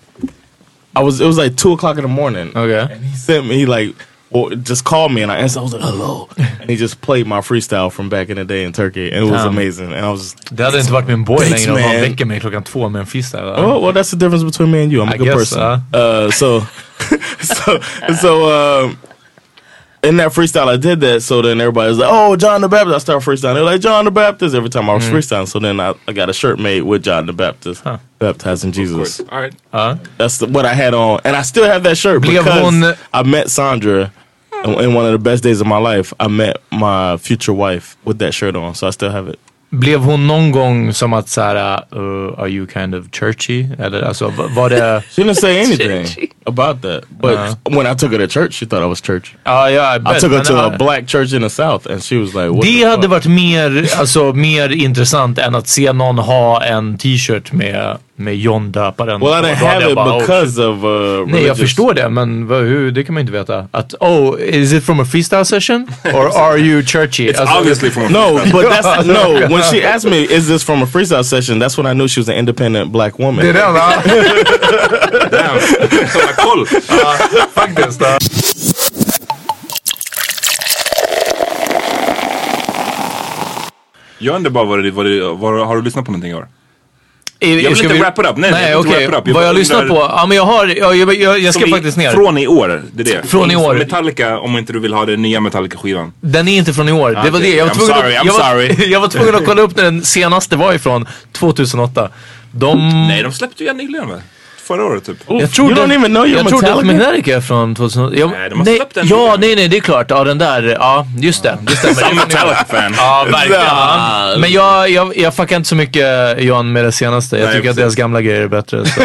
Speaker 3: I was it was like two o'clock in the morning.
Speaker 1: Okay.
Speaker 3: And he sent me like well, just called me and I answered. I was like hello, and he just played my freestyle from back in the day in Turkey, and it was
Speaker 1: Damn.
Speaker 3: amazing. And I was just,
Speaker 1: Det hade inte varit min boy
Speaker 3: Thanks,
Speaker 1: längre om han
Speaker 3: man.
Speaker 1: väcker mig klockan två med en freestyle.
Speaker 3: oh well, that's the difference between me and you. I'm a
Speaker 1: I
Speaker 3: good
Speaker 1: guess,
Speaker 3: person. Uh, so so so um, in that freestyle, I did that. So then everybody was like, "Oh, John the Baptist." I start freestyling. They're like, "John the Baptist." Every time I was freestyling. So then I, I got a shirt made with John the Baptist,
Speaker 1: Huh.
Speaker 3: baptizing Jesus.
Speaker 2: All right.
Speaker 1: Ja.
Speaker 3: That's the, what I had on, and I still have that shirt
Speaker 1: Blev
Speaker 3: because
Speaker 1: hon-
Speaker 3: I met Sandra. In one of the best days of my life, I met my future wife with that shirt on, so I still have it.
Speaker 1: Blev hon någon gång som att såhär, uh, are you kind of churchy? Eller alltså var det...
Speaker 3: She didn't say anything about that, but when I took her to church, she thought I was church.
Speaker 1: Ja, ja,
Speaker 3: I
Speaker 1: bet,
Speaker 3: took her to
Speaker 1: ja.
Speaker 3: a black church in the south, and she was like, What
Speaker 1: Det
Speaker 3: the
Speaker 1: hade
Speaker 3: fuck?
Speaker 1: varit mer, alltså, mer intressant än att se någon ha en t-shirt med, med John döparen.
Speaker 3: Well, I didn't have it
Speaker 1: bara, oh,
Speaker 3: because of uh,
Speaker 1: Nej, jag
Speaker 3: religious-
Speaker 1: förstår det, men vad, hur, det kan man inte veta. Att, oh, is it from a freestyle session? Or are you churchy?
Speaker 2: It's
Speaker 1: Alltså,
Speaker 2: obviously from a
Speaker 3: No, but that's no. When she asked me, "Is this from a freestyle session?" That's when I knew she was an independent black woman.
Speaker 1: Det är den, ja.
Speaker 2: Damn. Koll.
Speaker 1: Faktiskt. ja.
Speaker 2: Jag undrar bara vad det, vad det, vad, har du lyssnat på någonting i år?
Speaker 1: Jag
Speaker 2: vill inte wrap it up. Nej,
Speaker 1: nej
Speaker 2: inte
Speaker 1: okej.
Speaker 2: wrap it up.
Speaker 1: Vad jag lyssnar på? Ja, men jag har, jag, jag, jag, jag ska faktiskt ner.
Speaker 2: Från i år, det är det.
Speaker 1: Från i år.
Speaker 2: Metallica, om inte du vill ha den nya Metallica-skivan.
Speaker 1: Den är inte från i år. Det var det. Jag var,
Speaker 2: I'm
Speaker 1: tvungen
Speaker 2: sorry,
Speaker 1: att, var,
Speaker 2: sorry.
Speaker 1: jag var tvungen att kolla upp när den senaste var ifrån. 2008. De...
Speaker 2: Nej, de släppte ju en nyligen va? Förra året typ.
Speaker 1: Jag tror
Speaker 3: You don't even know you're
Speaker 1: jag
Speaker 3: Metallica?
Speaker 1: Är från 2008. Jag,
Speaker 2: Nej, de har
Speaker 1: nej,
Speaker 2: släppt den
Speaker 1: Ja, nej, nej, det är klart. Ja, den där. Ja, just det. Det stämmer.
Speaker 2: Som Metallica-fan.
Speaker 1: Ja, verkligen. Ja. Men jag, jag, jag fuckar inte så mycket Johan med det senaste. Jag
Speaker 2: Nej,
Speaker 1: tycker att
Speaker 2: precis.
Speaker 1: deras gamla grejer är bättre. Så.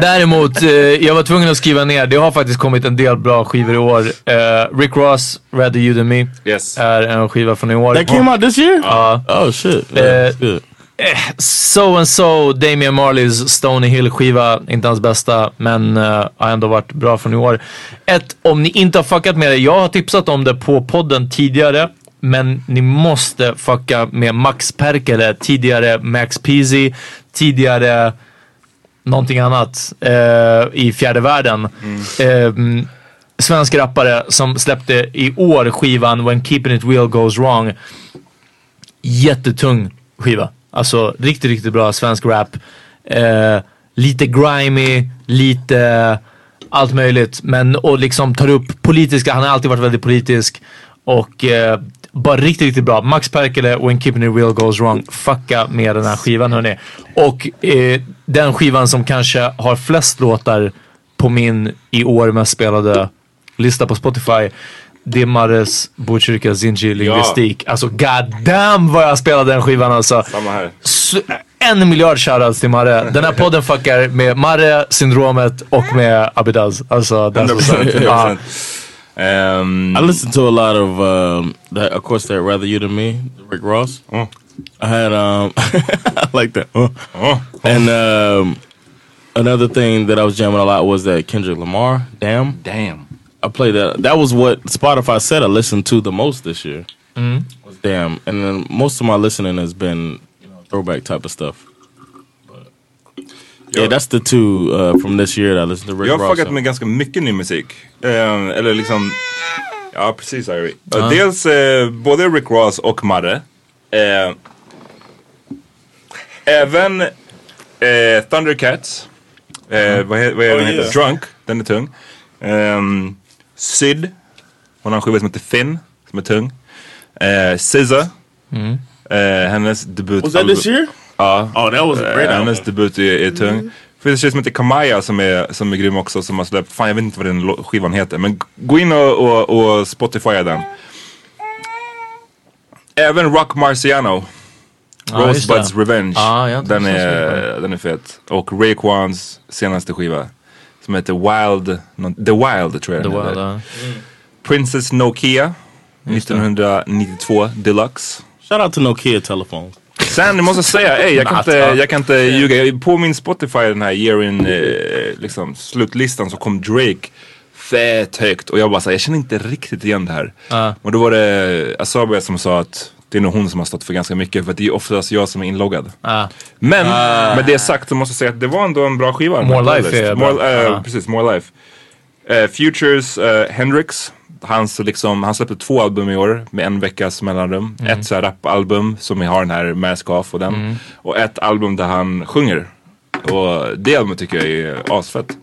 Speaker 1: Däremot, eh, jag var tvungen att skriva ner. Det har faktiskt kommit en del bra skivor i år. Eh, Rick Ross, Rather You Than Me,
Speaker 2: Yes.
Speaker 1: är en skiva från i år.
Speaker 3: That came out this year.
Speaker 1: Ja.
Speaker 3: Oh shit.
Speaker 1: Uh. So and So, Damian Marleys Stony Hill skiva, inte hans bästa, men eh, har ändå varit bra från i år. Ett, om ni inte har fuckat med det, jag har tipsat om det på podden tidigare, men ni måste fucka med Max Perkele, tidigare Max Peasy, tidigare någonting annat eh, i fjärde världen. Eh, svensk rappare som släppte i år skivan When Keeping It Real Goes Wrong. Jättetung skiva. Alltså riktigt, riktigt bra svensk rap. Eh, lite grimy, lite allt möjligt. Men och liksom tar upp politiska, han har alltid varit väldigt politisk. Och eh, bara riktigt, riktigt bra. Max Perkele, When Keeping It Real Goes Wrong. Fucka med den här skivan hörni. Och eh, den skivan som kanske har flest låtar på min i år mest spelade lista på Spotify. Det är Marres Botkyrka Zinji Linguistik. Alltså god damn vad jag spelade den skivan alltså.
Speaker 2: Samma här.
Speaker 1: En miljard shoutouts till Marre. Den här podden fuckar med Marre, Syndromet och med Abidaz. Alltså, that's what's up.
Speaker 2: 100%.
Speaker 1: Ja.
Speaker 2: 100%. Um,
Speaker 3: I listened to a lot of, um, that, of course, that "Rather You Than Me," Rick Ross.
Speaker 2: Oh.
Speaker 3: I had, um, I like that. Uh.
Speaker 2: oh.
Speaker 3: And um, another thing that I was jamming a lot was that Kendrick Lamar. Damn,
Speaker 2: Damn.
Speaker 3: I played that. That was what Spotify said I listened to the most this year. Was Damn, and then most of my listening has been you know, throwback type of stuff. But, yeah, that's the two uh, from this year that I listened to. Rick
Speaker 2: Jag har
Speaker 3: Ross.
Speaker 2: fuckat med ganska mycket ny musik. Eh, eller liksom, ja precis Irie. Uh, dels eh, både Rick Ross och Marre. Eh, även eh, Thundercats. Eh, vad, he, vad är den
Speaker 3: Oh, yeah.
Speaker 2: Drunk, den är tung. Um, Syd. Hon har en skiva som heter Finn, som är tung. Eh, SZA,
Speaker 1: Mm.
Speaker 2: eh, hennes debut.
Speaker 3: Was that this year?
Speaker 2: Ja.
Speaker 3: Oh, that was great
Speaker 2: Eh, hennes debut är, är tung.
Speaker 4: Mm.
Speaker 2: Det finns en tjej som heter Kamaya som är, som är grym också som har släppt, fan jag vet inte vad den skivan heter men gå in och, och, och Spotifya den. Även Rock Marciano.
Speaker 1: Just
Speaker 2: Rosebuds. Revenge.
Speaker 1: Inte
Speaker 2: den, är, den är fet. Och Raekwans senaste skiva. Som heter Wild, The Wild tror jag
Speaker 1: The
Speaker 2: den
Speaker 1: Wild, ja.
Speaker 2: Princess Nokia. 1992 Deluxe.
Speaker 3: Shout out to Nokia telephone.
Speaker 2: Sen, jag måste säga, ey, jag, kan inte,
Speaker 1: ja.
Speaker 2: jag kan inte ljuga. På min Spotify, den här year in, eh, liksom, slutlistan så kom Drake fett högt. Och jag bara såhär, jag känner inte riktigt igen det här.
Speaker 1: Ja.
Speaker 2: Och då var det Asabia som sa att det är nog hon som har stått för ganska mycket. För det är oftast jag som är inloggad.
Speaker 1: Ja.
Speaker 2: Men med det sagt så måste jag säga att det var ändå en bra skiva.
Speaker 1: More. Life är bra.
Speaker 2: More, eh,
Speaker 1: Ja.
Speaker 2: Precis, More Life. Eh, Futures eh, Hendrix. Hans, liksom, han släppte två album i år med en veckas mellanrum.
Speaker 1: Mm.
Speaker 2: Ett så här rapalbum som har den här Mask Off och den.
Speaker 1: Mm.
Speaker 2: Och ett album där han sjunger. Och det albumet tycker jag är asfett.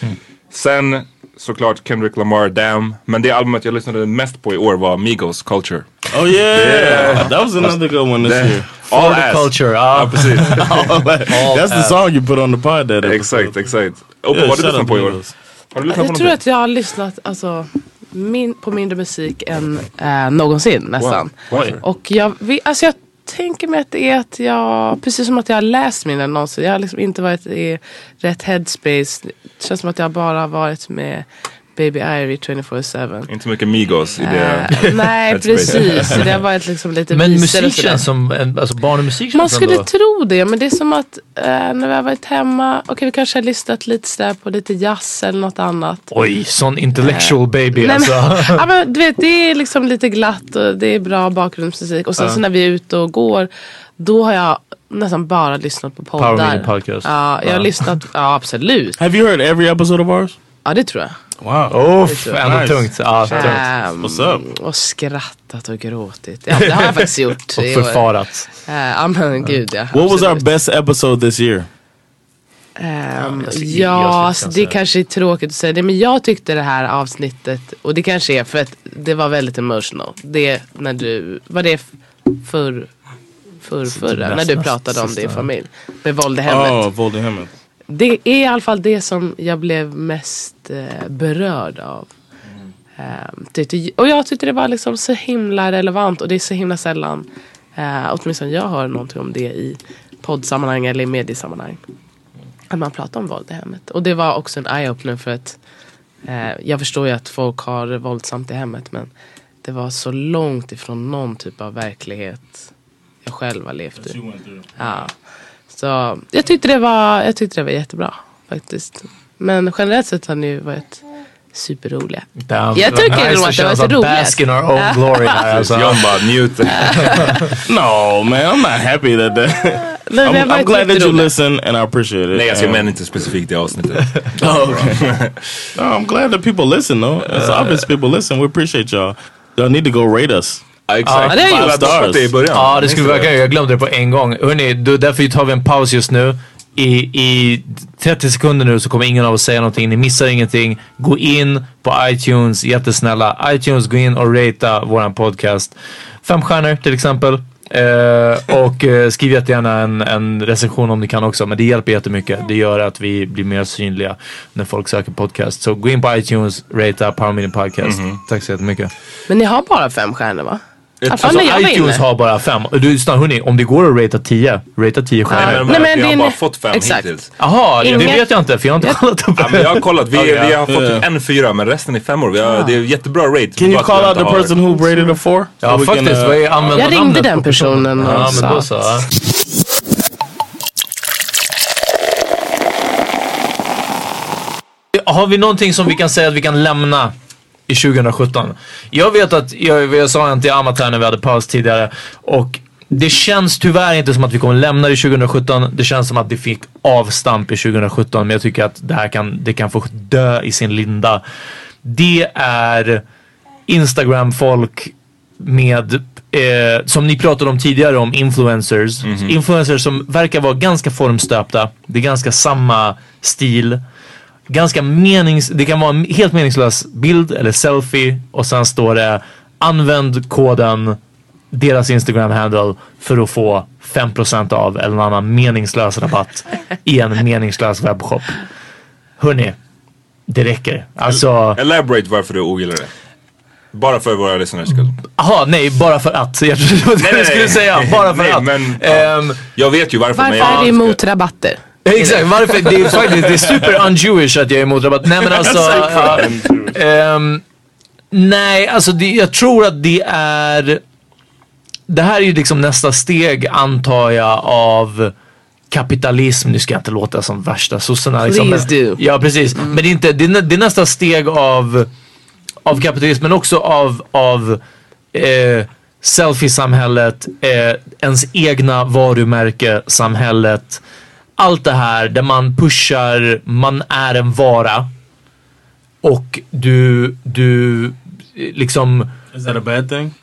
Speaker 1: Mm.
Speaker 2: Sen såklart Kendrick Lamar, Damn. Men det albumet jag lyssnade mest på i år var Migos Culture.
Speaker 3: Oh yeah, that was another good one this
Speaker 2: Det-
Speaker 3: year.
Speaker 2: All ass.
Speaker 1: culture,
Speaker 2: Ja,
Speaker 1: ja.
Speaker 2: precis.
Speaker 3: That's the song you put on the pod that
Speaker 2: exakt, exakt. Och
Speaker 3: Yeah,
Speaker 2: vad har du lyssnat på i år?
Speaker 3: Migos.
Speaker 2: Har du lyssnat på
Speaker 4: Jag tror att jag har lyssnat alltså, min, på mindre musik än äh, någonsin nästan.
Speaker 2: Wow.
Speaker 4: Och jag, vet- alltså jag tänker mig att det är att jag, precis som att jag har läst mina annonser. Jag har liksom inte varit i rätt headspace. Det känns som att jag bara har varit med Baby Ivy 24-7.
Speaker 2: Inte mycket Migos i det.
Speaker 4: Eh, nej precis, det har varit liksom lite
Speaker 1: Men musik känns som, en, alltså barn och musik känns
Speaker 4: Man skulle
Speaker 1: ändå...
Speaker 4: tro det, men det är som att eh, när vi har varit hemma, okej vi kanske har lyssnat lite sådär på lite jazz eller något annat.
Speaker 1: Oj, sån intellectual baby
Speaker 4: Nej,
Speaker 1: alltså.
Speaker 4: men, ja, men, du vet, det är liksom lite glatt och det är bra bakgrundsmusik. Och sen så när vi är ute och går, då har jag nästan bara lyssnat på poddar.
Speaker 1: Power Meeting Podcast.
Speaker 4: Ja, jag har lyssnat, ja absolut.
Speaker 3: Have you heard every episode of ours?
Speaker 4: Ja det tror jag.
Speaker 3: Wow.
Speaker 1: Uff, ändå
Speaker 3: Nice.
Speaker 1: tungt. Ja, tungt.
Speaker 4: Ehm,
Speaker 3: What's up?
Speaker 4: och skrattat och gråtit. Ja, det har jag faktiskt gjort.
Speaker 1: Och
Speaker 4: i
Speaker 1: förfarat.
Speaker 4: Eh, Ja men gud ja.
Speaker 3: What was our
Speaker 4: absolut.
Speaker 3: best episode this year?
Speaker 1: Skulle-
Speaker 4: ja,
Speaker 1: skulle
Speaker 4: alltså, det kanske är tråkigt att säga det. Men jag tyckte det här avsnittet, och det kanske är för att det var väldigt emotional. Det när du, var det för, för, förra, när du pratade om din familj. Med våld i hemmet.
Speaker 3: Oh, Voldy Hammond.
Speaker 4: Det är i alla fall det som jag blev mest eh, berörd av. Ehm, tyckte, och jag tyckte det var liksom så himla relevant och det är så himla sällan, eh, åtminstone jag hör någonting om det i poddsammanhang eller i mediesammanhang. Att man pratar om våld i hemmet. Och det var också en eye-opener för att eh, jag förstår ju att folk har våldsamt i hemmet men det var så långt ifrån någon typ av verklighet jag själv har levt i. Ja. Så jag tyckte det var, jag tyckte det var jättebra faktiskt. Men generellt sett har ni varit superroliga.
Speaker 1: Damn,
Speaker 4: Jag tycker
Speaker 1: nice att
Speaker 4: det var så roligt.
Speaker 1: Bask in our own glory här alltså.
Speaker 2: John bara njuter.
Speaker 3: No, man, I'm not happy that that.
Speaker 4: Nej,
Speaker 3: I'm, I'm glad that you listen and I appreciate it.
Speaker 2: Nej jag
Speaker 3: And-
Speaker 2: menar inte specifikt det avsnittet.
Speaker 3: Oh, okay. no, I'm glad that people listen though. It's obvious people listen. We appreciate y'all. Y'all need to go rate us.
Speaker 2: Ja exakt.
Speaker 4: Ja, det jag
Speaker 2: hade fått det i början.
Speaker 1: Ja, det skulle verkligen Jag glömde det på en gång. Hörrni, då, därför tar vi en paus just nu. I, I 30 sekunder nu så kommer ingen av oss säga någonting. Ni missar ingenting. Gå in på iTunes, jättesnälla. iTunes, gå in och ratea våran podcast. Fem stjärnor till exempel. Eh, och eh, skriv jättegärna en, en recension om ni kan också. Men det hjälper jättemycket. Det gör att vi blir mer synliga när folk söker podcast. Så gå in på iTunes, ratea Power Meeting Podcast. Tack så jättemycket.
Speaker 4: Men ni har bara fem stjärnor va?
Speaker 1: Alltså
Speaker 4: när jag
Speaker 1: iTunes har bara fem. Du, snart hörni, om det går att ratea 10, ratea 10
Speaker 2: Nej,
Speaker 1: stjärnor.
Speaker 2: men,
Speaker 4: Nej, men
Speaker 2: vi
Speaker 4: det
Speaker 2: har
Speaker 4: är
Speaker 2: bara fått fem
Speaker 4: Exakt.
Speaker 2: hittills.
Speaker 1: Jaha, det vet jag inte för jag har inte kollat upp
Speaker 2: Ja, men jag har kollat, vi,
Speaker 1: Okej,
Speaker 2: vi har fått typ en fyra men resten är femmor. Vi har, det är jättebra rate.
Speaker 3: Can you call out the person who rated a four?
Speaker 1: Ja
Speaker 3: So
Speaker 1: faktiskt,
Speaker 3: can, uh,
Speaker 4: Jag ringde den personen och
Speaker 1: Ja men
Speaker 4: sa.
Speaker 1: då så. ja. Har vi någonting som vi kan säga att vi kan lämna i 2017? Jag vet att, jag, jag sa till Amat här när vi hade paus tidigare och det känns tyvärr inte som att vi kommer lämna det i 2017. Det känns som att det fick avstamp i 2017 men jag tycker att det här kan, det kan få dö i sin linda. Det är Instagram-folk med, eh, som ni pratade om tidigare om influencers. Influencers som verkar vara ganska formstöpta. Det är ganska samma stil. Ganska menings... Det kan vara en helt meningslös bild eller selfie och sen står det använd koden deras Instagram-handle för att få 5% av eller någon annan meningslös rabatt i en meningslös webbshop. Hörni, det räcker. Alltså,
Speaker 2: Elaborate varför du ogillar det. Bara för våra lyssnares skull.
Speaker 1: aha, nej, bara för att. Jag trodde det var det du skulle säga. Bara för
Speaker 2: Nej,
Speaker 1: att.
Speaker 2: men, ja.
Speaker 1: Ehm,
Speaker 2: Jag vet ju varför. men
Speaker 4: Varför
Speaker 2: jag
Speaker 4: är du emot rabatter?
Speaker 1: Exakt, varför? Det är faktiskt det är super un-Jewish att jag är emot rabatt. Nej men alltså. ja, ehm, nej, alltså det, jag tror att det är. Det här är ju liksom nästa steg antar jag av kapitalism. Nu ska jag inte låta som värsta sossarna. Liksom,
Speaker 4: Please do.
Speaker 1: Ja precis. Men det är, inte, det, är, det är nästa steg av, av kapitalism men också av, av eh, selfie-samhället, eh, ens egna varumärke, samhället. Allt det här där man pushar, man är en vara. Och du, du liksom
Speaker 3: Is that a bad thing?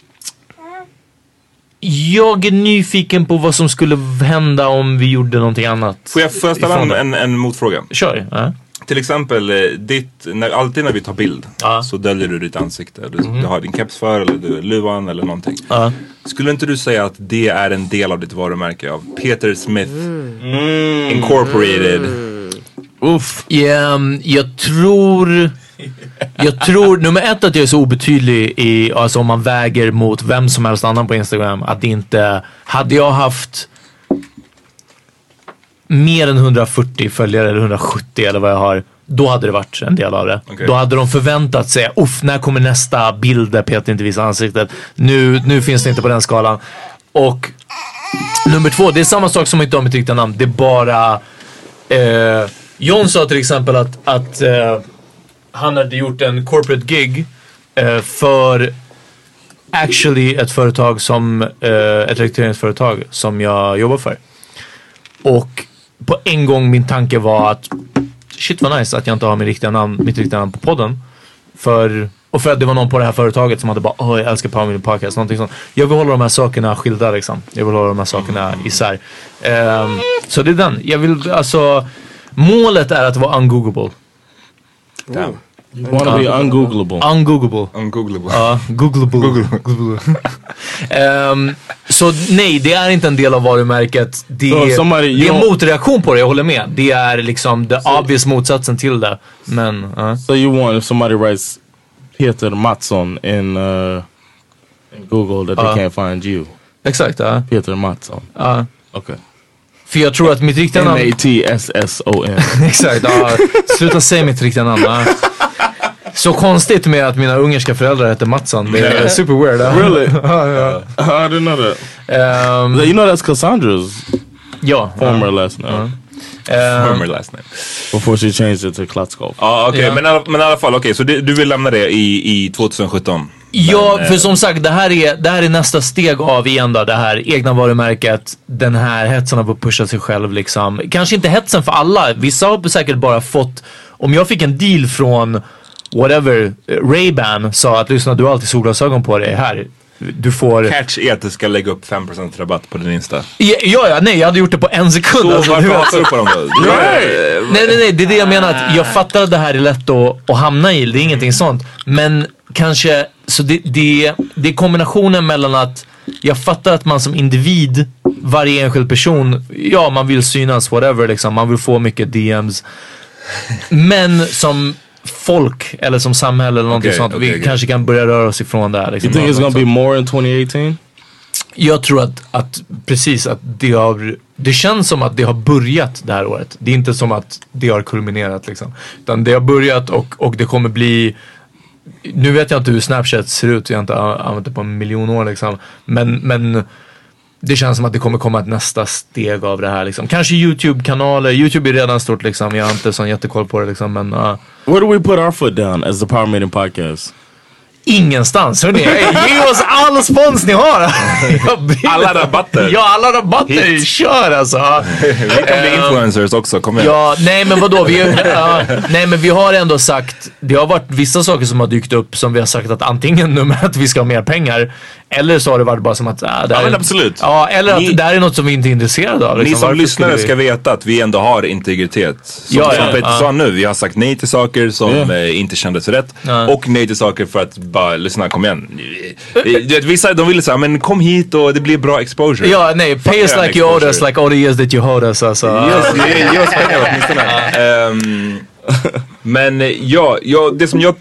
Speaker 1: jag är nyfiken på vad som skulle hända om vi gjorde någonting annat.
Speaker 2: Får jag, får jag ställa en, en, en motfråga?
Speaker 1: Kör. Ja.
Speaker 2: Till exempel, eh, ditt, när, alltid när vi tar bild.
Speaker 1: Mhm.
Speaker 2: så döljer du ditt ansikte. Du, du har din keps för eller du, luvan eller någonting.
Speaker 1: Ja.
Speaker 2: Skulle inte du säga att det är en del av ditt varumärke av Peter Smith Incorporated?
Speaker 1: Uff. Ja, jag tror... Jag tror nummer ett att jag är så obetydlig i, alltså om man väger mot vem som helst annan på Instagram. Att det inte, hade jag haft mer än 140 följare eller 170 eller vad jag har. Då hade det varit en del av det.
Speaker 2: Okej.
Speaker 1: Då hade de förväntat sig, uff när kommer nästa bild där Peter inte visar ansiktet. Nu, nu finns det inte på den skalan. Och nummer två, det är samma sak som inte ha mitt riktiga namn. Det är bara Eh, John sa till exempel att, att eh, han hade gjort en corporate gig eh, för actually ett företag som, eh, ett rekryteringsföretag som jag jobbar för. Och på en gång min tanke var att shit vad nice att jag inte har min riktiga namn, mitt riktiga namn på podden. För, och för att det var någon på det här företaget som hade bara åh jag älskar Power Meeting Podcast. Någonting sånt. Jag vill hålla de här sakerna skilda liksom. Jag vill hålla de här sakerna isär. Um, så det är den. Jag vill alltså Målet är att vara ungoogable.
Speaker 2: Damn.
Speaker 3: You want to be ungooglable.
Speaker 1: Ungoogable.
Speaker 2: Ungoogleable.
Speaker 1: Ja, googleable. Googleable. Ehm, så nej, det är inte en del av varumärket. Det,
Speaker 3: So if somebody-
Speaker 1: det är
Speaker 3: don't-
Speaker 1: motreaktion på det, jag håller med. Det är liksom the obvious motsatsen till det. Men, ja.
Speaker 3: So you want if somebody writes Peter Mattsson in, uh, in Google that
Speaker 1: Uh.
Speaker 3: they can't find you.
Speaker 1: exakt. Ja.
Speaker 3: Peter Mattsson.
Speaker 1: Ja.
Speaker 3: Okay.
Speaker 1: För jag tror att mitt riktiga namn...
Speaker 3: M-A-T-S-S-O-N.
Speaker 1: Exakt, ja. Sluta säga mitt riktiga namn. Så konstigt med att mina ungerska föräldrar heter Mattsson. Det är super weird. ja.
Speaker 3: really? I didn't know that.
Speaker 1: Ehm,
Speaker 3: You know that's Cassandra's
Speaker 1: ja.
Speaker 3: former last name.
Speaker 1: Ehm,
Speaker 2: Former last name.
Speaker 3: Before she changed it to Klatskov.
Speaker 2: Ja okej,
Speaker 1: Ja.
Speaker 2: men, i alla- men i alla fall, okej så det, du vill lämna det i, i 2017?
Speaker 1: Ja,
Speaker 2: Men,
Speaker 1: för
Speaker 2: eh,
Speaker 1: som sagt, det här, är, det här är nästa steg av igen då, det här egna varumärket, den här hetsen av att pusha sig själv liksom. Kanske inte hetsen för alla, vissa har säkert bara fått, om jag fick en deal från whatever, eh, Ray-Ban sa att lyssna du har alltid solglasögon på dig här. Du får...
Speaker 2: Catch är att du ska lägga upp 5% rabatt på din Insta.
Speaker 1: Ja, ja, nej jag hade gjort det på en sekund.
Speaker 2: Så
Speaker 1: alltså,
Speaker 2: varför
Speaker 1: du
Speaker 2: du på dem då?
Speaker 1: Nej, nej, nej, det är det jag menar. Att jag fattar att det här är lätt att, att hamna i. Det är ingenting sånt. Men kanske, så det, det, det är kombinationen mellan att jag fattar att man som individ, varje enskild person, ja man vill synas, whatever liksom. Man vill få mycket DMs. Men som folk eller som samhälle eller någonting
Speaker 2: Okej,
Speaker 1: sånt.
Speaker 2: okej,
Speaker 1: vi
Speaker 2: okej.
Speaker 1: kanske kan börja röra oss ifrån det här. Liksom,
Speaker 3: You think it's gonna be more in 2018?
Speaker 1: jag tror att, att precis att det har, det känns som att det har börjat det här året. Det är inte som att det har kulminerat liksom. Utan det har börjat och, och det kommer bli nu vet jag inte hur Snapchat ser ut, jag har inte använt det på en miljon år liksom. Men, men det känns som att det kommer komma ett nästa steg av det här liksom. Kanske YouTube-kanaler, YouTube är redan stort liksom. Jag har inte sån jättekoll på det liksom. Men uh,
Speaker 3: Where do we put our foot down as the Power Meeting Podcast?
Speaker 1: ingenstans hörni. Hey, ge oss all spons ni har.
Speaker 2: Alla rabatter.
Speaker 1: Ja, alla rabatter. Kör alltså.
Speaker 2: Vi kan bli influencers också, kom igen.
Speaker 1: Ja, nej men vadå? Vi, ja, nej men vi har ändå sagt, det har varit vissa saker som har dykt upp som vi har sagt att antingen nummer att vi ska ha mer pengar Eller så har det varit bara som att... Ah, det
Speaker 2: Ja, men
Speaker 1: är-
Speaker 2: absolut.
Speaker 1: Ja, eller att
Speaker 2: Ni-
Speaker 1: det här är något som vi inte är intresserade av.
Speaker 2: Ni
Speaker 1: liksom.
Speaker 2: som
Speaker 1: Varför
Speaker 2: lyssnare
Speaker 1: skulle
Speaker 2: ska
Speaker 1: vi-
Speaker 2: veta att vi ändå har integritet. Som,
Speaker 1: Ja,
Speaker 2: som
Speaker 1: ja,
Speaker 2: Peter
Speaker 1: ja.
Speaker 2: sa nu, vi har sagt nej till saker som eh, inte kändes rätt.
Speaker 1: Ja.
Speaker 2: Och nej till saker för att bara, lyssna kom igen. Eh, vissa de ville säga, men kom hit och det blir bra exposure.
Speaker 1: Ja, nej. Pay us like you owed us, like all the years that you owed us. Alltså.
Speaker 2: Ge, ge oss pengar åtminstone. Ehm, men eh, ja, ja, det som jag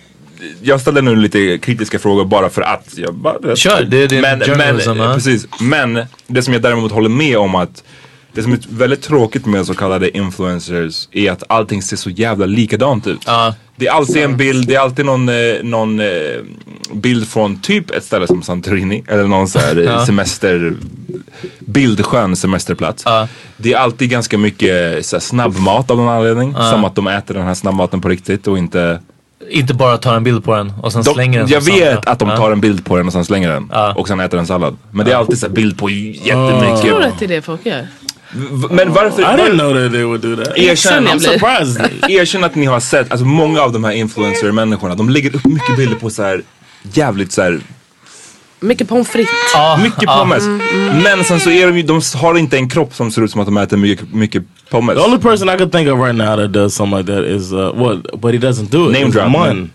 Speaker 2: jag ställer nu lite kritiska frågor bara för att. Jag bara,
Speaker 1: Kör, det är din
Speaker 2: men,
Speaker 1: journalism,
Speaker 2: men, precis, men det som jag däremot håller med om att det som är väldigt tråkigt med så kallade influencers är att allting ser så jävla likadant ut.
Speaker 1: Ja.
Speaker 2: Det är alltid en bild, det är alltid någon, eh, någon eh, bild från typ ett ställe som Santorini eller någon så här
Speaker 1: Ja.
Speaker 2: semester, bildskön semesterplats.
Speaker 1: Ja.
Speaker 2: Det är alltid ganska mycket så här, snabbmat av någon anledning. Som att de äter den här snabbmaten på riktigt och inte
Speaker 1: Inte bara tar en bild på den och sen
Speaker 2: de,
Speaker 1: slänger den.
Speaker 2: Jag vet att de tar en bild på den och sen slänger den.
Speaker 1: Ja.
Speaker 2: Och sen äter en sallad. Men det är alltid så här bild på jättemycket.
Speaker 4: Tror du att det är det folk gör?
Speaker 2: Men varför?
Speaker 3: I didn't know that they would do that.
Speaker 2: Erkänn,
Speaker 4: jag
Speaker 3: I'm surprised.
Speaker 2: erkänn att ni har sett, alltså många av de här influencer-människorna, de lägger upp mycket bilder på så här jävligt så här
Speaker 4: Mycket pommes frites.
Speaker 1: Ja,
Speaker 2: mycket
Speaker 1: ja.
Speaker 2: pommes. Men sen så är de ju, de har inte en kropp som ser ut som att de äter mycket, mycket pommes.
Speaker 3: The only person I could think of right now that does something like that is uh, what, but he doesn't do it.
Speaker 2: Name drop,
Speaker 3: Mun.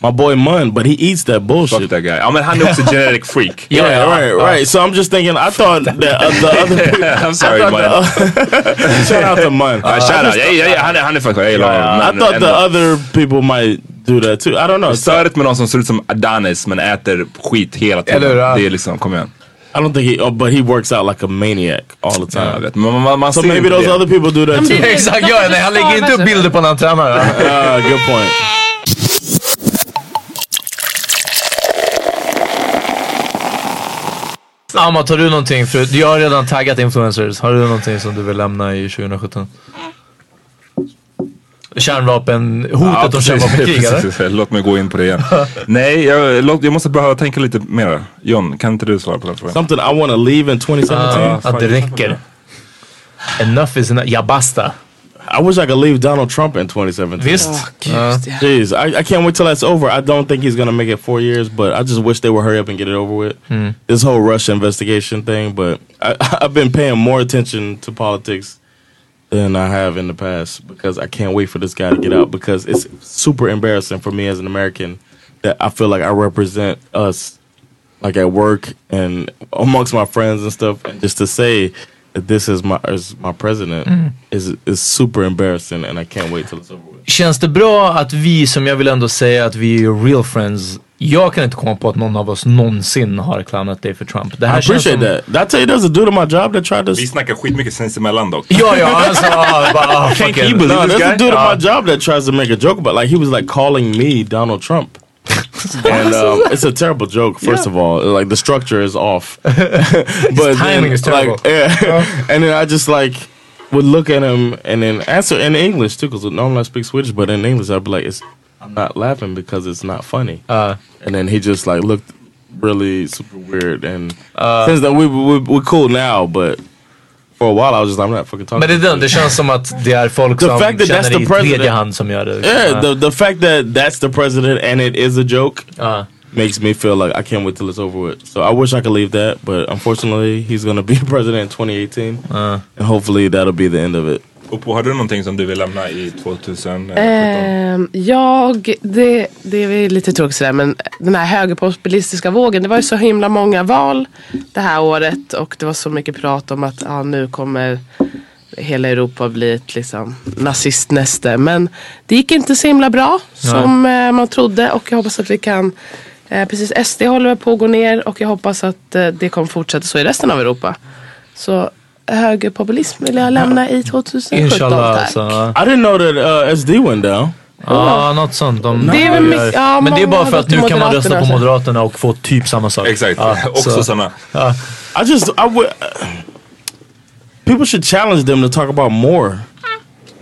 Speaker 3: My boy Mun, but he eats that bullshit.
Speaker 2: Fuck that guy. Ja men han är också genetic freak.
Speaker 3: Yeah,
Speaker 1: Yeah,
Speaker 3: right,
Speaker 1: uh,
Speaker 3: right. So I'm just thinking. I thought that uh, the other people.
Speaker 2: I'm sorry
Speaker 3: I the- shout out to Mun.
Speaker 2: Ja, shout out. Ja, ja, ja, han är, han är honom.
Speaker 3: I thought the other people might do that too. I don't know.
Speaker 2: Störigt med någon som ser ut som Adonis men äter skit hela tiden.
Speaker 1: Eller ja.
Speaker 2: Det är liksom, kom igen.
Speaker 3: I don't think he. Oh, but he works out like a maniac all the time.
Speaker 2: Men man, man, man
Speaker 3: So maybe those
Speaker 2: det.
Speaker 3: other people do that too.
Speaker 1: Exakt, ja, nej, han lägger inte upp bilder på när han tränar. Ja.
Speaker 3: Uh, good point.
Speaker 1: Amma, tar du någonting? För jag har redan taggat influencers. Har du någonting som du vill lämna i 2017? Kärnvapen, hotet
Speaker 2: Ja,
Speaker 1: om kärnvapenkrig eller?
Speaker 2: Låt mig gå in på det igen. Nej, jag, låt, jag måste behöva tänka lite mer. John, kan inte du svara på den frågan?
Speaker 3: Something I want to leave in 2017.
Speaker 1: Ja, att det räcker. Enough is enough. Ja, basta.
Speaker 3: I wish I could leave Donald Trump in 2017.
Speaker 1: Visst? Ja.
Speaker 4: ja.
Speaker 3: Jeez, I, I can't wait till that's over. I don't think he's gonna make it four years, but I just wish they would hurry up and get it over with. This whole Russia investigation thing, but I, I've been paying more attention to politics than I have in the past because I can't wait for this guy to get out because it's super embarrassing for me as an American that I feel like I represent us like at work and amongst my friends and stuff and just to say this is my is my president is is super embarrassing and I can't wait till it's over with.
Speaker 1: Känns det bra att vi, som jag vill ändå säga att vi är real friends. Jag kan inte komma på att någon av oss någonsin har clownat dig för Trump. Det
Speaker 3: I
Speaker 1: här känns
Speaker 3: appreciate
Speaker 1: som...
Speaker 3: that. Did I tell you there's a dude on my job that tried to
Speaker 2: Vi snackar skitmycket sinsemellan dock.
Speaker 1: Ja, ja, alltså, ah, bara, ah,
Speaker 2: Can't
Speaker 1: fucking-
Speaker 2: you believe
Speaker 3: No,
Speaker 2: this
Speaker 3: there's
Speaker 2: guy?
Speaker 3: a dude
Speaker 1: Uh,
Speaker 3: at my job that tries to make a joke about like he was like calling me Donald Trump. and um, it's a terrible joke. First of all, like the structure is off, but
Speaker 1: timing is terrible.
Speaker 3: Like, yeah. and then I just like would look at him and then answer in English too, because normally I speak Swedish, but in English I'd be like, "It's I'm not laughing because it's not funny."
Speaker 1: Uh,
Speaker 3: and then he just like looked really super weird. And
Speaker 1: Uh,
Speaker 3: since then we we we're cool now, but for a while I was just like, I'm not fucking talking.
Speaker 1: men det, är den, det känns som att det är folk
Speaker 3: The
Speaker 1: som
Speaker 3: fact that that's
Speaker 1: känner
Speaker 3: the
Speaker 1: i
Speaker 3: president-
Speaker 1: tredje hand som gör det.
Speaker 3: Yeah, the the fact that that's the president and it is a joke
Speaker 1: uh.
Speaker 3: makes me feel like I can't wait till it's over with. So I wish I could leave that, but unfortunately, he's gonna be president in 2018,
Speaker 1: Uh.
Speaker 3: and hopefully that'll be the end of it.
Speaker 2: Oppo, har du någonting som du vill lämna i 2017?
Speaker 4: Ehm, jag, det, det är lite tråkigt sådär men den här högerpopulistiska vågen. Det var ju så himla många val det här året och det var så mycket prat om att ah, nu kommer hela Europa bli ett liksom, nazistnäste. Men det gick inte så himla bra som eh, man trodde och jag hoppas att vi kan eh, Precis, SD håller på att gå ner och jag hoppas att eh, det kommer fortsätta så i resten av Europa. Så högerpopulism vill jag lämna i 2017
Speaker 1: Inshallah
Speaker 4: tack.
Speaker 1: alltså. Ja,
Speaker 3: I didn't know that uh, SD went down.
Speaker 1: ah, något sånt. De,
Speaker 4: Det är mycket- ja,
Speaker 1: men det är bara för att nu kan man rösta på
Speaker 4: Moderaterna,
Speaker 1: och få typ samma sak.
Speaker 2: Exakt,
Speaker 1: Ja,
Speaker 2: också
Speaker 1: så- ja.
Speaker 3: I just I would. people should challenge them to talk about more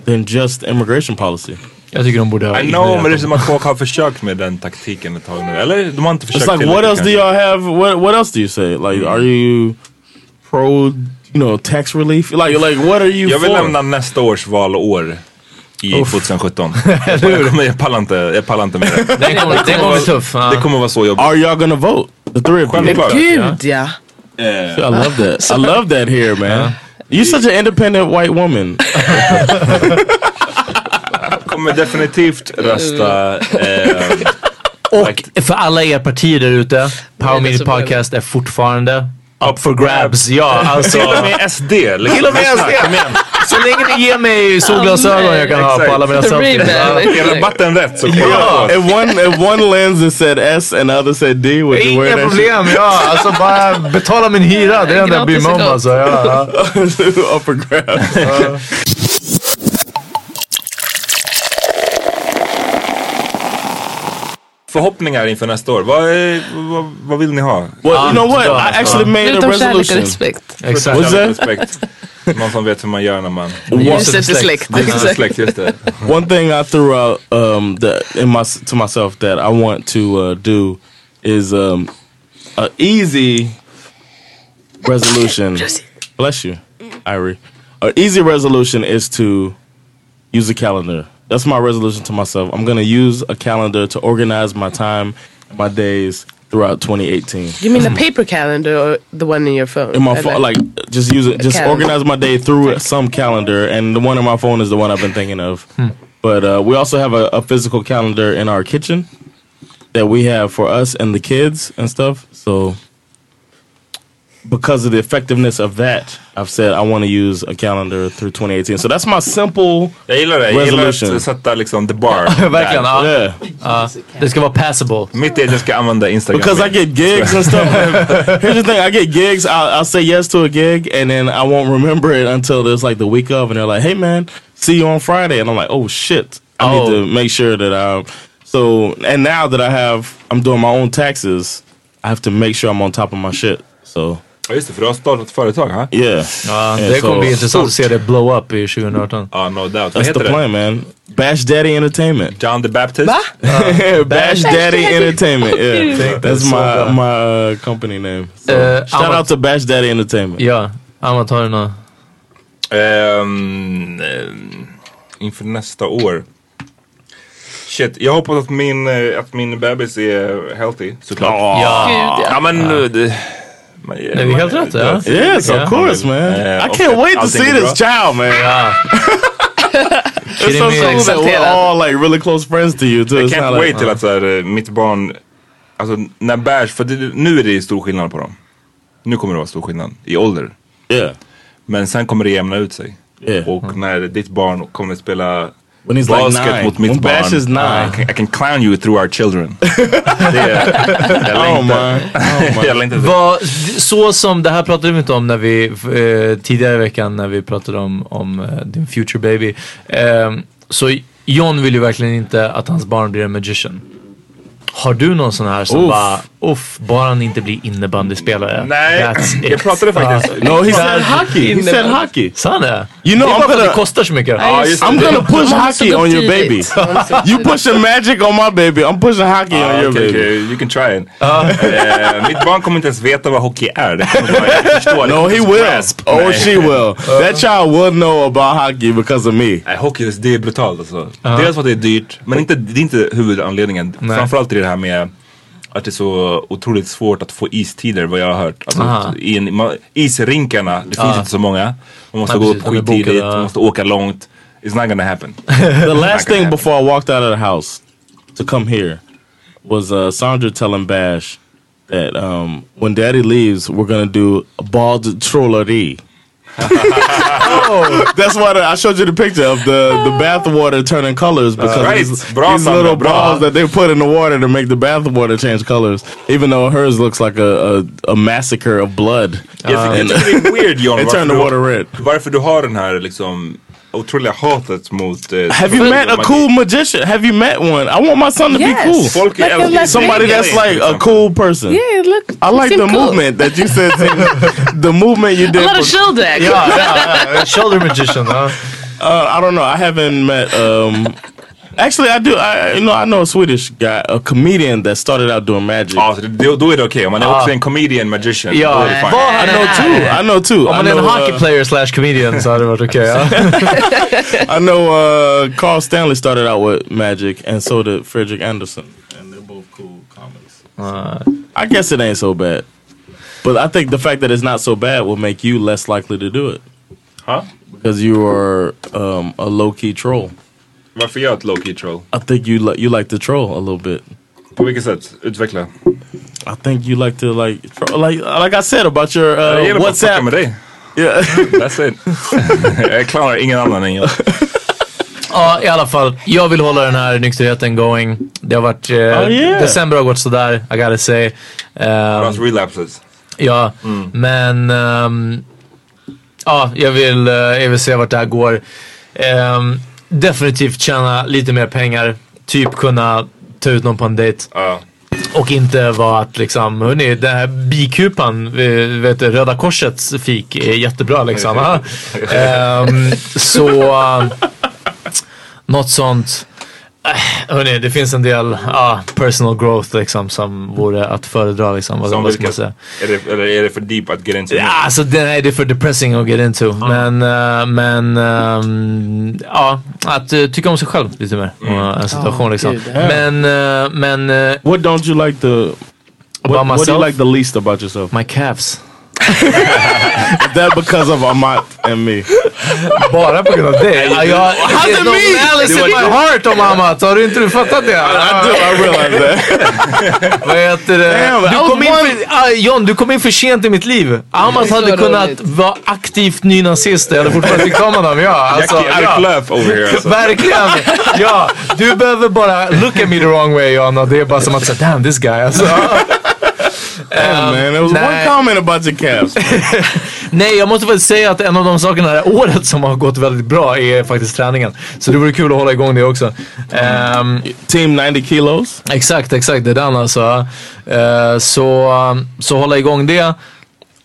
Speaker 3: than just immigration policy.
Speaker 1: Jag tycker de borde ha
Speaker 2: I know, men det är som att folk har försökt med den taktiken ett tag nu. Eller de har inte försökt
Speaker 3: It's like, what else do y'all have? What What else do you say? Like, are you pro? You know, tax relief? Like, like what are you
Speaker 2: Jag vill
Speaker 3: for?
Speaker 2: lämna nästa års valår i 2017. jag, kommer, jag, pallar inte, jag pallar inte med det.
Speaker 1: Den kommer, den kommer bli tuff.
Speaker 2: Det kommer vara så jobbigt.
Speaker 3: Are y'all gonna vote? The three of you.
Speaker 4: Gud ja.
Speaker 3: I love that. I love that here, man. You're such an independent white woman.
Speaker 2: kommer definitivt rösta. Eh,
Speaker 1: Och för alla er partier där ute, Power
Speaker 4: det
Speaker 1: Media. Podcast är fortfarande up for grabs. Ja, alltså.
Speaker 2: till och med SD. Liksom.
Speaker 1: Till och med SD.
Speaker 2: Kom igen.
Speaker 1: Så länge ni ger mig solglasögon jag kan ha på alla mina. Ja.
Speaker 2: Är rabatten rätt så jag
Speaker 3: if one if one lens said S and the other said D, would you wear
Speaker 1: Inga problem, ja. Alltså bara betala min hyra. Det är det enda jag bryr mig om alltså. Ja.
Speaker 3: Up for grabs.
Speaker 2: Förhoppningar inför nästa år. Vad, är, vad, vad vill ni ha?
Speaker 3: Well, you know what? I actually made a
Speaker 4: Förutom kärlek och
Speaker 3: resolution.
Speaker 4: respekt.
Speaker 1: Exakt.
Speaker 2: Respekt. Någon som vet hur man gör när man...
Speaker 4: Ljuset
Speaker 2: just det.
Speaker 3: One thing I threw out um, that in my to myself that I want to uh, do is um, a easy resolution. Bless you, Irie. An easy resolution is to use a calendar. That's my resolution to myself. I'm gonna use a calendar to organize my time, my days throughout 2018.
Speaker 4: You mean the mm-hmm. paper calendar or the one in your phone?
Speaker 3: In my
Speaker 4: uh,
Speaker 3: phone, like just use it, just
Speaker 4: calendar.
Speaker 3: organize my day through some calendar, and the one on my phone is the one I've been thinking of. Hmm. But uh, we also have a, a physical calendar in our kitchen that we have for us and the kids and stuff. So, because of the effectiveness of that, I've said I want to use a calendar through 2018. So that's my simple.
Speaker 2: Jag gillar det. Jag gillar
Speaker 3: Resolution.
Speaker 2: att sätta liksom the bar.
Speaker 1: Verkligen,
Speaker 2: där.
Speaker 1: ja.
Speaker 3: Yeah,
Speaker 1: ja. Det ska vara passable.
Speaker 2: Mitt är att jag ska använda Instagram.
Speaker 3: because I get gigs and stuff. Here's the thing: I get gigs. I'll, I'll say yes to a gig, and then I won't remember it until there's like the week of, and they're like, "Hey, man, see you on Friday," and I'm like, "Oh shit, I need
Speaker 1: Oh.
Speaker 3: to make sure that I'm." So, and now that I have, I'm doing my own taxes. I have to make sure I'm on top of my shit. So,
Speaker 2: Ja, just det, för du har startat ett företag, ha?
Speaker 3: yeah,
Speaker 1: Ja,
Speaker 3: Yeah,
Speaker 1: det kommer
Speaker 3: so-
Speaker 1: bli intressant att se det blow up i 2018.
Speaker 2: Ja, no doubt.
Speaker 3: That's the
Speaker 2: det?
Speaker 3: plan, man. Bash Daddy Entertainment.
Speaker 2: John the Baptist?
Speaker 4: Va?
Speaker 3: Bash Daddy Entertainment. Yeah, that's my
Speaker 1: so
Speaker 3: my uh, company name. So,
Speaker 1: Uh,
Speaker 3: shout out to Bash Daddy Entertainment.
Speaker 1: Ja, amatörerna.
Speaker 2: Ehm, ehm, inför nästa år. Shit, jag hoppas att min, eh, att min bebis är healthy såklart.
Speaker 1: Ja.
Speaker 4: Gud, ja.
Speaker 2: Ja men... eh, man-
Speaker 1: är helt rätt, ja.
Speaker 3: Yes,
Speaker 1: Yeah.
Speaker 3: of course, man.
Speaker 2: Uh,
Speaker 3: I
Speaker 2: okay.
Speaker 3: can't wait to see this child, man.
Speaker 1: Ja.
Speaker 3: It's so cool that we're all like really close friends to you too.
Speaker 2: I can't wait
Speaker 3: like,
Speaker 2: till att så här, eh, mitt barn, alltså när bärs, för det, nu är det stor skillnad på dem. Nu kommer det vara stor skillnad i ålder.
Speaker 3: yeah,
Speaker 2: Men sen kommer det jämna ut sig.
Speaker 3: yeah.
Speaker 2: Och när ditt barn kommer spela
Speaker 3: When he's
Speaker 2: basket
Speaker 3: like nine,
Speaker 2: mot mitt barn.
Speaker 3: Bash is nine.
Speaker 2: I can, I can clown you through our children. det är, jag
Speaker 3: Oh
Speaker 2: längtar.
Speaker 3: man,
Speaker 2: jag längtar.
Speaker 1: Vad, så som, det här pratade vi inte om när vi, eh, tidigare i veckan när vi pratade om, om eh, din future baby. Eh, så John vill ju verkligen inte att hans barn blir en magician. Har du någon sån här som bara, uff, bara han inte blir innebandyspelare.
Speaker 2: Nej,
Speaker 1: That's
Speaker 2: jag pratade faktiskt.
Speaker 3: no, he said hockey. He said hockey.
Speaker 1: Sa han det?
Speaker 3: You know,
Speaker 1: det är
Speaker 3: I'm
Speaker 1: bara för att
Speaker 3: gonna-
Speaker 1: det kostar så mycket.
Speaker 3: I'm gonna push hockey on your baby. You
Speaker 4: tidigt.
Speaker 3: pushing magic on my baby. I'm pushing hockey on
Speaker 2: Ah,
Speaker 3: your
Speaker 2: okay,
Speaker 3: baby.
Speaker 2: okay. You can try it. Eh, mitt barn kommer inte ens veta vad hockey är. Det bara,
Speaker 3: No, he will.
Speaker 2: grasp.
Speaker 3: Oh,
Speaker 2: Nej.
Speaker 3: she will. That child will know about hockey because of me.
Speaker 2: Nej, hockey det är brutalt alltså. Dels för att det är dyrt, men inte, det är inte huvudanledningen.
Speaker 1: Nej.
Speaker 2: Framförallt det här med att det är så otroligt svårt att få istider vad jag har hört. Alltså, i en, ma- isrinkarna, det finns inte så många. Man måste gå upp skittidigt, man måste åka långt. It's not gonna happen.
Speaker 3: The last thing
Speaker 2: happen.
Speaker 3: before I walked out of the house to come here was uh, Sandra telling Bash that um, when Daddy leaves, we're gonna do a bald trollery. Oh, that's why the, I showed you the picture of the the bath water turning colors uh, because
Speaker 2: right.
Speaker 3: these,
Speaker 2: Bra,
Speaker 3: these little balls that they put in the water to make the bath water change colors. Even though hers looks like a a, a massacre of blood.
Speaker 2: Jag tycker det är weird John,
Speaker 3: It turned the water red.
Speaker 2: varför du har den här liksom otroliga hatet mot... eh,
Speaker 3: Have you met a
Speaker 2: magi.
Speaker 3: cool magician? Have you met one? I want my son to
Speaker 4: Yes.
Speaker 3: be cool.
Speaker 2: Folk
Speaker 4: Like
Speaker 2: älskar-
Speaker 4: Las
Speaker 3: Somebody that's like a cool person.
Speaker 4: Yeah, look.
Speaker 3: I like
Speaker 4: seem
Speaker 3: the
Speaker 4: cool.
Speaker 3: movement that you said. To, the movement you
Speaker 4: A
Speaker 3: did.
Speaker 4: lot
Speaker 3: For,
Speaker 4: of shoulder.
Speaker 1: Ja, ja, ja. Shoulder magician. huh?
Speaker 3: uh, I don't know. I haven't met um, Actually, I do. I, you know, I know a Swedish guy, a comedian that started out doing magic.
Speaker 2: Ja, så det, då är det okej. Om man är också en comedian magician. då
Speaker 1: Ja,
Speaker 2: är det fine.
Speaker 1: vad
Speaker 3: I know two. I know two.
Speaker 1: Om
Speaker 3: I
Speaker 1: man är en hockey
Speaker 3: uh,
Speaker 1: player slash comedian så hade det varit okej.
Speaker 3: I know uh, Carl Stanley started out with magic, and so did Frederick Anderson, and they're both cool comedies. I guess it ain't so bad, but I think the fact that it's not so bad will make you less likely to do it
Speaker 2: Huh?
Speaker 3: because you are um, a low key troll.
Speaker 2: Varför gör jag ett low key troll?
Speaker 3: I think you li- you like to troll a little bit.
Speaker 2: På vilket sätt? Utveckla.
Speaker 3: I think you like to like troll, like like I said about your
Speaker 2: jag
Speaker 3: uh,
Speaker 2: fucka
Speaker 3: WhatsApp.
Speaker 2: med dig.
Speaker 3: Yeah.
Speaker 2: That's it. jag klarar ingen annan än jag.
Speaker 1: Ja, i alla fall. Jag vill hålla den här nykterheten going. Det har varit... Eh,
Speaker 3: yeah.
Speaker 1: December har gått sådär, I gotta say. Um,
Speaker 2: relapses.
Speaker 1: ja, men... ehm, ja, jag vill, eh, jag vill se vart det här går. Ehm, definitivt tjäna lite mer pengar. Typ kunna ta ut någon på en dejt.
Speaker 2: Ja.
Speaker 1: Och inte vara att liksom, hörni, den här bikupan, eh, vet du, Röda Korsets fik är jättebra liksom. Ehm, så, uh, något sånt. Äh, hörni, det finns en del ah, personal growth liksom som vore att föredra liksom. Vad,
Speaker 2: Som
Speaker 1: vad ska man säga?
Speaker 2: Är det, eller är det för deep att get into?
Speaker 1: Ja, alltså det, nej, det är för depressing att get into. Men, eh, men ehm, ja, att eh, tycka om sig själv lite mer. Och en situation
Speaker 4: Ja,
Speaker 1: liksom.
Speaker 4: gud.
Speaker 1: Men, eh, men uh,
Speaker 3: What don't you like to?
Speaker 1: About
Speaker 3: What, what do
Speaker 1: myself?
Speaker 3: you like the least about yourself?
Speaker 1: my calves.
Speaker 3: That because of Amat and me?
Speaker 1: Bara på grund av det? Ja, jag, det är någon Alice in my heart om Amat. Har du inte du fattat det?
Speaker 3: I do. I realize that.
Speaker 1: Vad heter det? Du kom in för, ah, John, du kom in för sent i mitt liv. Amat hade kunnat vara aktivt nynazist. Jag hade fortfarande tyckt om honom. Ja, alltså, ja.
Speaker 2: Over here alltså.
Speaker 1: Verkligen! Ja, du behöver bara look at me the wrong way John och det är bara som att säga damn this guy alltså.
Speaker 3: Yeah, man. There was one
Speaker 1: nah.
Speaker 3: comment about your calves.
Speaker 1: Nej, jag måste faktiskt säga att en av de sakerna det här året som har gått väldigt bra är faktiskt träningen. Så det vore kul att hålla igång det också. Ehm,
Speaker 3: Team 90 kilos.
Speaker 1: exakt, exakt. Det är den alltså. Eh, så, så hålla igång det.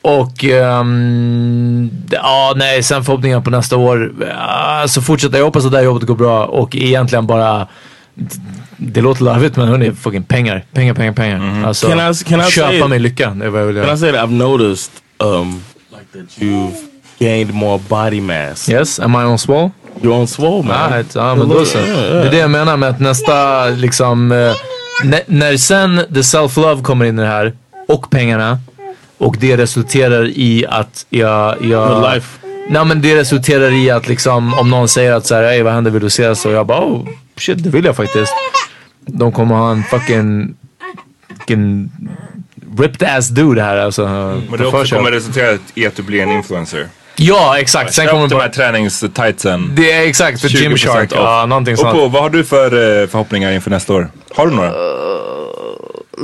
Speaker 1: Och ehm, ja, nej, sen förhoppningar på nästa år. Uh, så fortsätta, jag hoppas att det här jobbet går bra och egentligen bara det låter larvigt men hörni, fucking pengar. Pengar, pengar, pengar. Alltså,
Speaker 3: Can I- can I
Speaker 1: köpa mig lycka. Det är vad jag vill
Speaker 3: Can I
Speaker 1: göra.
Speaker 3: say that I've noticed, um, like that you've gained more body mass.
Speaker 1: Yes, am I on swole?
Speaker 3: You're on swole, man.
Speaker 1: Right, ja, men då så. Det är det jag menar med att nästa liksom, eh, när, när sen the self-love kommer in i det här och pengarna och det resulterar i att jag... jag
Speaker 3: Your life.
Speaker 1: Nej men det resulterar i att liksom om någon säger att så här, vad händer, vill du ses? Och jag bara oh shit det vill jag faktiskt. De kommer ha en fucking, fucking ripped ass dude här alltså.
Speaker 2: Men
Speaker 1: på
Speaker 2: det också kommer resultera i att du blir en influencer.
Speaker 1: Ja exakt, sen kommer
Speaker 2: de
Speaker 1: bara...
Speaker 2: här tränings-tightsen.
Speaker 1: Det är exakt, för
Speaker 2: 20%
Speaker 1: Gymshark.
Speaker 2: off.
Speaker 1: Ja, någonting
Speaker 2: Och
Speaker 1: sånt.
Speaker 2: på, vad har du för eh, förhoppningar inför nästa år? Har du några?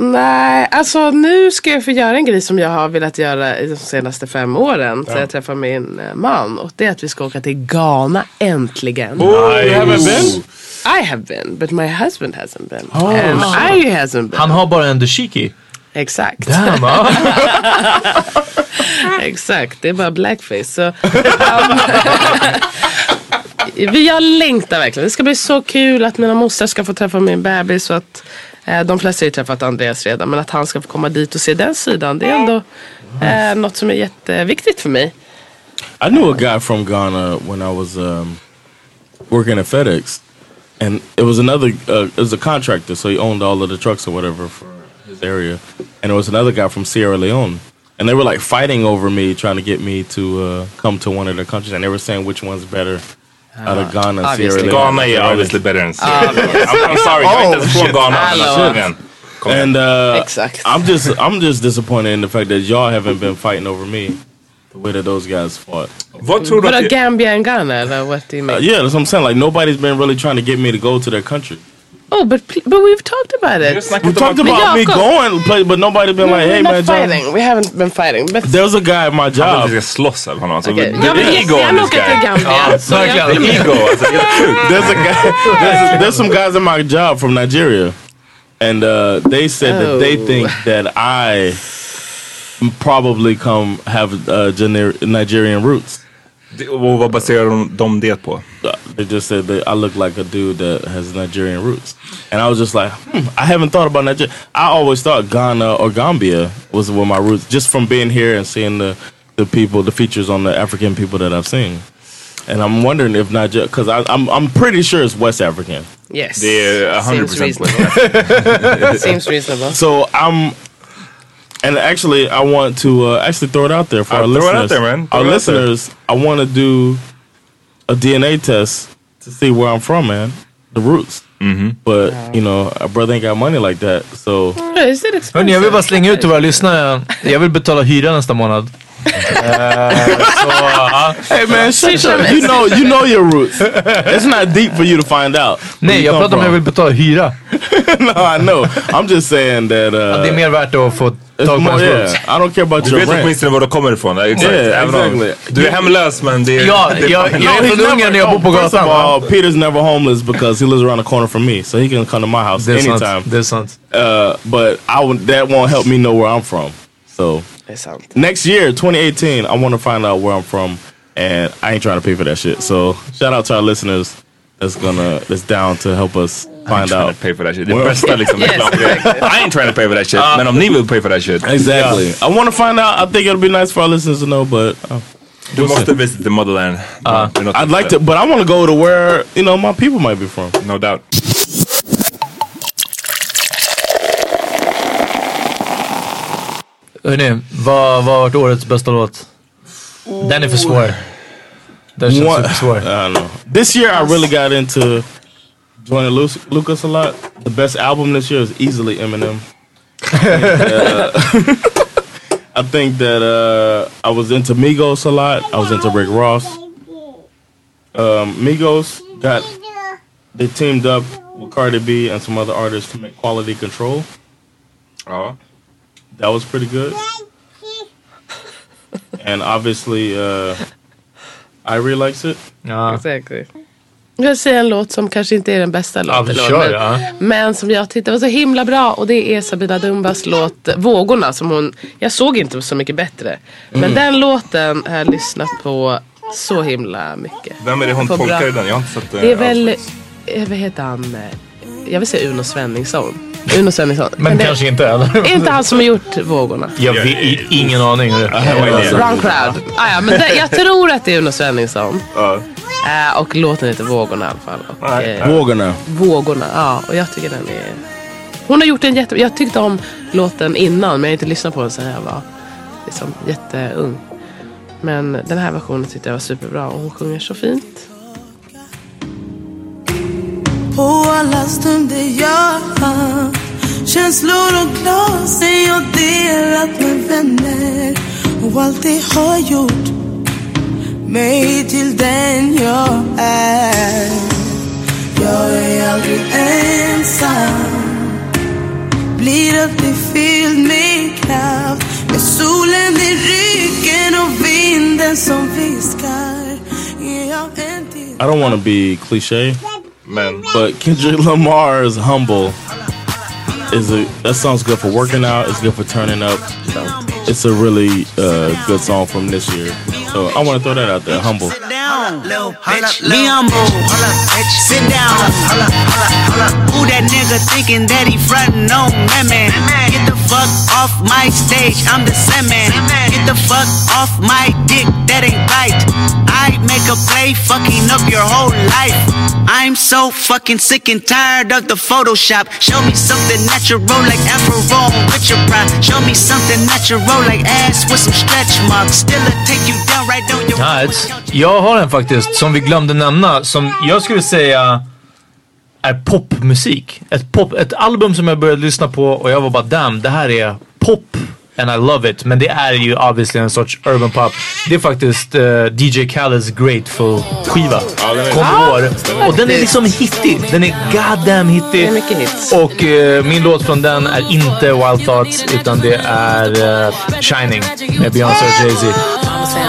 Speaker 4: Nej, alltså nu ska jag få göra en grej som jag har velat göra i de senaste fem åren. Så jag träffar min eh, man. Och det är att vi ska åka till Ghana äntligen.
Speaker 3: Haven't been?
Speaker 4: I have been, but my husband hasn't been. And I hasn't been.
Speaker 1: Han har bara en dashiki.
Speaker 4: Exakt.
Speaker 1: Damn, ja.
Speaker 4: Exakt, det är bara blackface. Så, um, vi jag längtar verkligen. Det ska bli så kul att mina mostrar ska få träffa min bebis. Och att, eh, de flesta har ju träffat Andreas redan. Men att han ska få komma dit och se den sidan. Det är ändå eh, något som är jätteviktigt för mig.
Speaker 3: I knew a guy from Ghana when I was um, working at FedEx, and it was another. Uh, it was a contractor, so he owned all of the trucks or whatever for his area, and there was another guy from Sierra Leone, and they were like fighting over me, trying to get me to uh, come to one of their countries, and they were saying which one's better out of Ghana, Sierra. Leone.
Speaker 2: Ghana är obviously better than Syria. I'm, I'm sorry, jag är inte Ghana. men
Speaker 4: Hallå.
Speaker 2: alltså, igen. Kom igen.
Speaker 3: And uh,
Speaker 4: Exakt.
Speaker 3: I'm just I'm just disappointed in the fact that y'all haven't been fighting over me the way that those guys fought.
Speaker 2: Vad tror du
Speaker 4: Vadå
Speaker 2: att det,
Speaker 4: Gambia and Ghana eller what do you
Speaker 3: Uh,
Speaker 4: mean?
Speaker 3: yeah, that's what I'm saying. Like nobody's been really trying to get me to go to their country.
Speaker 4: Oh but, but we've talked about it.
Speaker 2: snackat
Speaker 3: We
Speaker 2: om
Speaker 3: talked
Speaker 2: att-
Speaker 4: Men
Speaker 3: about me going, play, but nobody's been like, hey
Speaker 4: We're
Speaker 3: man,
Speaker 4: not
Speaker 3: John.
Speaker 4: fighting. We haven't been fighting. But
Speaker 3: There was a guy at my job.
Speaker 2: vi ska slåss av honom. Alltså,
Speaker 4: Okay.
Speaker 2: the
Speaker 4: Jag vill
Speaker 2: ego on this guy.
Speaker 4: Gambia. Så jag-
Speaker 1: verkligen.
Speaker 2: The ego, alltså det är helt sjukt.
Speaker 3: There's a guy. There's, there's some guys at my job from Nigeria, and uh, they said that they
Speaker 4: Oh.
Speaker 3: think that I probably come have uh, Nigerian roots.
Speaker 2: Det- Och vad baserar de, de det på?
Speaker 3: They just said that I look like a dude that has Nigerian roots, and I was just like, hmm, I haven't thought about Nigeria. I always thought Ghana or Gambia was where my roots, just from being here and seeing the the people, the features on the African people that I've seen. And I'm wondering if Nigeria, because I'm I'm pretty sure it's West African.
Speaker 4: Yes.
Speaker 2: Det är
Speaker 4: Seems
Speaker 2: 100%
Speaker 4: reasonable. Seems reasonable.
Speaker 3: So I'm, and actually, I want to uh, actually throw it out there for
Speaker 2: Uh,
Speaker 3: our
Speaker 2: throw it
Speaker 3: listeners.
Speaker 2: out there, man. Throw
Speaker 3: Our
Speaker 2: it out there.
Speaker 3: listeners, I want to do a DNA test to see where I'm from, man. The roots.
Speaker 2: Mm-hmm.
Speaker 3: But you know, our brother ain't got money like that, so
Speaker 4: Is it expensive?
Speaker 1: Hörni, jag vill bara slänga ut till våra lyssnare. Jag vill betala hyra nästa månad. Eh, så, ja.
Speaker 3: hey man, shut
Speaker 4: Swisha
Speaker 3: up. You know, you know your roots. It's not deep for you to find out.
Speaker 1: Nej, jag pratar om jag vill betala hyra.
Speaker 3: no, I know. I'm just saying that. Uh,
Speaker 1: Det är mer värt att få tag på ens
Speaker 3: yeah,
Speaker 1: roots.
Speaker 3: I don't care about
Speaker 2: Du
Speaker 3: your
Speaker 2: vet
Speaker 3: rent.
Speaker 2: åtminstone var du kommer ifrån. Exakt.
Speaker 3: Yeah,
Speaker 2: Även om-
Speaker 3: exactly.
Speaker 2: Du är hemlös men det är...
Speaker 1: Ja, jag- jag är från Ungern och jag bor på
Speaker 3: first
Speaker 1: gatan.
Speaker 3: of all, Peter's never homeless because he lives around the corner from me, so he can come to my house
Speaker 1: Det sant.
Speaker 3: anytime.
Speaker 1: Det är sant.
Speaker 3: Uh, but I that won't help me know where I'm from. So
Speaker 4: Det är
Speaker 3: next year, 2018, I want to find out where I'm from, and I ain't trying to pay for that shit. So shout out to our listeners that's gonna that's down to help us find out.
Speaker 2: pay for that shit. Det
Speaker 3: Well-
Speaker 4: Yes,
Speaker 2: reklamgrejen. I ain't trying to pay for that shit. Men om ni vill pay for that shit.
Speaker 3: Exactly. I want to find out. I think it'll be nice for our listeners to know, but uh,
Speaker 2: Du måste visit the motherland. You're
Speaker 3: I'd like to. But I want to go to where you know my people might be from.
Speaker 2: No doubt.
Speaker 1: Hörni, vad vad har varit årets bästa låt? Den är för svår. Den känns
Speaker 3: One-
Speaker 1: supersvår.
Speaker 3: I don't know. This year, I really got into joining Lucas a lot. The best album this year is easily Eminem. Uh, I think that uh, I was into Migos a lot. I was into Rick Ross. Um, Migos got they teamed up with Cardi B and some other artists to make Quality Control.
Speaker 2: Ja.
Speaker 3: That was pretty good. and obviously, uh, Irie likes it.
Speaker 1: Ja.
Speaker 4: Exactly. Jag vill säga en låt som kanske inte är den bästa
Speaker 1: Ja,
Speaker 4: låten.
Speaker 1: vi kör,
Speaker 4: men,
Speaker 1: ja.
Speaker 4: men som jag tyckte var så himla bra. Och det är Sabina Dumbas låt Vågorna. Som hon, jag såg inte Så mycket bättre. Men
Speaker 2: Mm.
Speaker 4: den låten har jag lyssnat på så himla mycket.
Speaker 2: Vem är det hon
Speaker 4: På bra-
Speaker 2: tolkar i den? Jag har inte sett
Speaker 4: Det är väl,
Speaker 2: alls.
Speaker 4: eh, vad heter han? Eh, Jag vill säga Uno Svenningsson. Uno Svenningsson.
Speaker 1: Men
Speaker 4: det,
Speaker 1: kanske inte eller?
Speaker 4: Är inte han som har gjort Vågorna?
Speaker 1: Jag vet i- ingen aning. är.
Speaker 4: Wrong crowd. Ah, ja, men det, jag tror att det är Uno Svenningsson.
Speaker 2: Ja.
Speaker 4: Eh, och låten heter Vågorna i alla fall. Och, eh,
Speaker 3: Vågorna.
Speaker 4: Vågorna, ja. Och jag tycker den är... Hon har gjort en jätte... Jag tyckte om låten innan men jag har inte lyssnat på den sen jag var liksom jätteung. Men den här versionen tyckte jag var superbra och hon sjunger så fint.
Speaker 6: På alla stunder jag haft Känslor och glasen jag delat med vänner. Och allt det har gjort mig till den jag är. Jag är aldrig ensam. Blir alltid fylld med kraft. Med solen i ryggen och vinden som viskar. Är jag en till?
Speaker 3: I don't want to be cliche,
Speaker 2: Men
Speaker 3: but Kendrick Lamar's "Humble" is a that song's good for working out. It's good for turning up. It's a really uh, good song from this year. So I want to throw that out there. "Humble."
Speaker 7: down, little bitch. Be humble. Sit down. Who that nigga thinking that he frontin' on me, man? Get the fuck off my stage. I'm the Sandman. Get the fuck off my dick. That ain't right. I make a play, fucking up your whole life. I'm so fucking sick and tired of the Photoshop. Show me something natural like Afro with your pride. Show me something natural like ass with some stretch marks. Still take you down right on your
Speaker 1: Nice. Jag har en faktiskt som vi glömde nämna som jag skulle säga är popmusik. Ett, pop, ett album som jag började lyssna på och jag var bara damn, det här är pop and I love it. Men det är ju obviously en sorts urban pop. Det är faktiskt eh, DJ Khaled's Grateful skiva. Kom i år. Och den är liksom hittig. Den är goddamn hittig.
Speaker 4: Det är mycket hits.
Speaker 1: Och eh, min låt från den är inte Wild Thoughts utan det är eh, Shining med Beyoncé och Jay-Z.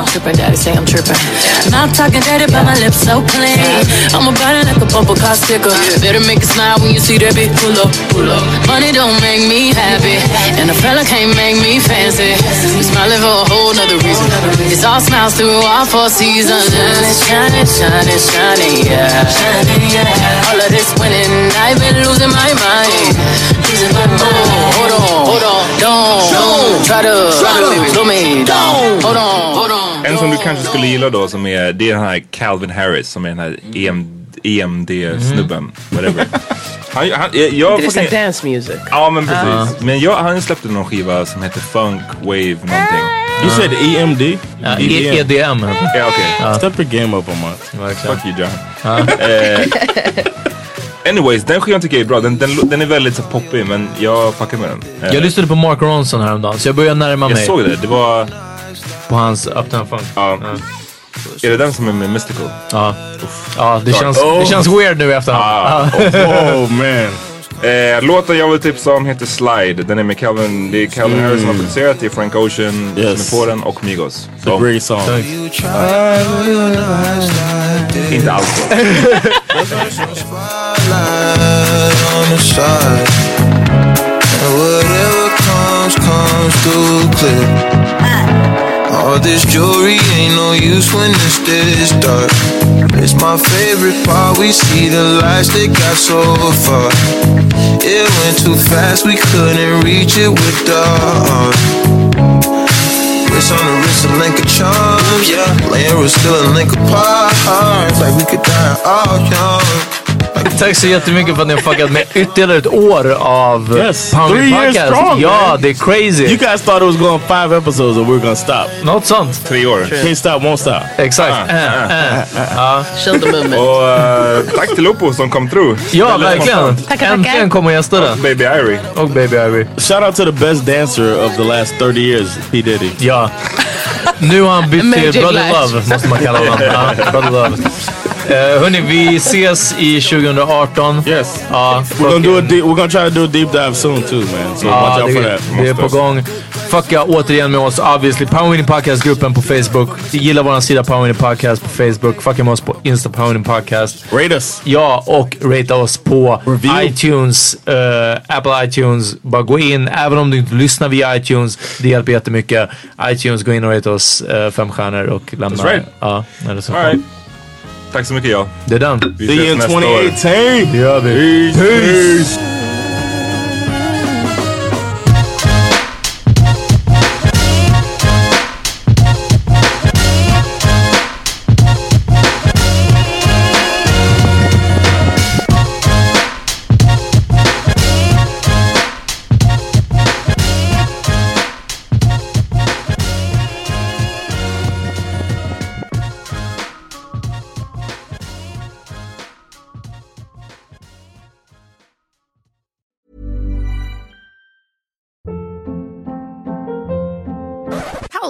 Speaker 8: Mama say I'm tripping, daddy say I'm tripping. Not talking dirty, but my lips so clean. I'm about it like a bumper car sticker. Better make a smile when you see that bitch pull up, pull up. Money don't make me happy, and a fella can't make me fancy. We smiling for a whole nother reason. It's all smiles through all four seasons. Shining, shining, shining, shining, yeah. All of this winning, I've been losing my mind. Losing my mind. Hold on, hold on, don't, don't try to, try to me down. Hold on, hold on.
Speaker 2: En som du kanske skulle gilla då som är, det är den här Calvin Harris som är den här EM, EMD-snubben. Whatever. Han, han, jag, jag
Speaker 4: Det är
Speaker 2: fucking-
Speaker 4: dance music.
Speaker 2: Ja men precis. Men jag, han släppte någon skiva som heter Funk Wave någonting.
Speaker 3: You said EMD?
Speaker 1: Ja, E- EDM.
Speaker 2: Ja okej.
Speaker 3: Step your game up a month.
Speaker 2: Fuck you John. Eh, anyways, den skivan tycker jag är bra. Den, den, den är väldigt så poppig men jag fuckar med den. Eh,
Speaker 1: Jag lyssnade på Mark Ronson häromdagen så jag börjar närma
Speaker 2: jag
Speaker 1: mig
Speaker 2: såg det. Det var...
Speaker 1: på hans Uptown Funk.
Speaker 2: Ja. Är det den som är med Mystical?
Speaker 1: Ja, ja det, känns,
Speaker 2: Oh.
Speaker 1: det känns weird nu efterhand.
Speaker 2: Ah,
Speaker 1: Ja.
Speaker 3: Oh man.
Speaker 2: Eh, låten jag vill tipsa om heter Slide. Den är med Calvin, det är Calvin Harris som har producerat, det är Frank Ocean
Speaker 3: Yes.
Speaker 2: som är på den och Migos.
Speaker 3: It's a great song.
Speaker 2: Inte alls
Speaker 6: All this jewelry ain't no use when it's this dark. It's my favorite part. We see the lights that got so far. It went too fast, we couldn't reach it with the heart. Wrist on the wrist, a link of charms, yeah. Laying was still a link apart. Like we could die all young.
Speaker 1: Tack så jättemycket för att ni har fuckat med ytterligare ett år av
Speaker 3: Yes.
Speaker 1: Pound
Speaker 3: Three years
Speaker 1: Podcast.
Speaker 3: strong,
Speaker 1: ja,
Speaker 3: man.
Speaker 1: det är crazy.
Speaker 3: You guys thought it was going five episodes and we were gonna stop.
Speaker 1: Något sånt.
Speaker 2: Tre år.
Speaker 3: Can't stop, won't stop.
Speaker 1: Exakt. Ja.
Speaker 4: Show the movement.
Speaker 2: Och eh, tack till Lopo som kom through.
Speaker 1: Ja, verkligen. Äntligen kommer gästerna.
Speaker 2: Baby Irie.
Speaker 1: Och Baby Ivy.
Speaker 3: Shout out to the best dancer of the last 30 years, P Diddy.
Speaker 1: Ja. Nu har han bytt till Brother. Love, måste man kalla honom. Brother Love. Uh, hörni, vi ses i 2018.
Speaker 3: Yes.
Speaker 1: Ja,
Speaker 3: We're gonna do a deep, we're gonna try to do a deep dive soon too, man. So
Speaker 1: Ja,
Speaker 3: watch out for
Speaker 1: det,
Speaker 3: that.
Speaker 1: det är på gång. Fucka återigen med oss, obviously. Power Winning Podcast-gruppen på Facebook. Gilla vår sida Power Winning Podcast på Facebook. Fucka med oss på Insta Power Winning Podcast.
Speaker 3: Rate us.
Speaker 1: Ja, och ratea oss på
Speaker 3: Review.
Speaker 1: iTunes, eh, Apple iTunes. Bara gå in, även om du inte lyssnar via iTunes. Det hjälper jättemycket. iTunes, gå in och rate oss uh, fem stjärnor och lämna...
Speaker 2: That's right.
Speaker 1: Ja, en recension.
Speaker 2: All right. Tack så mycket jag.
Speaker 1: Det är den.
Speaker 2: Vi
Speaker 3: See you
Speaker 2: ses
Speaker 3: in
Speaker 2: nästa år.
Speaker 3: 2018.
Speaker 1: Det gör vi.
Speaker 3: Peace.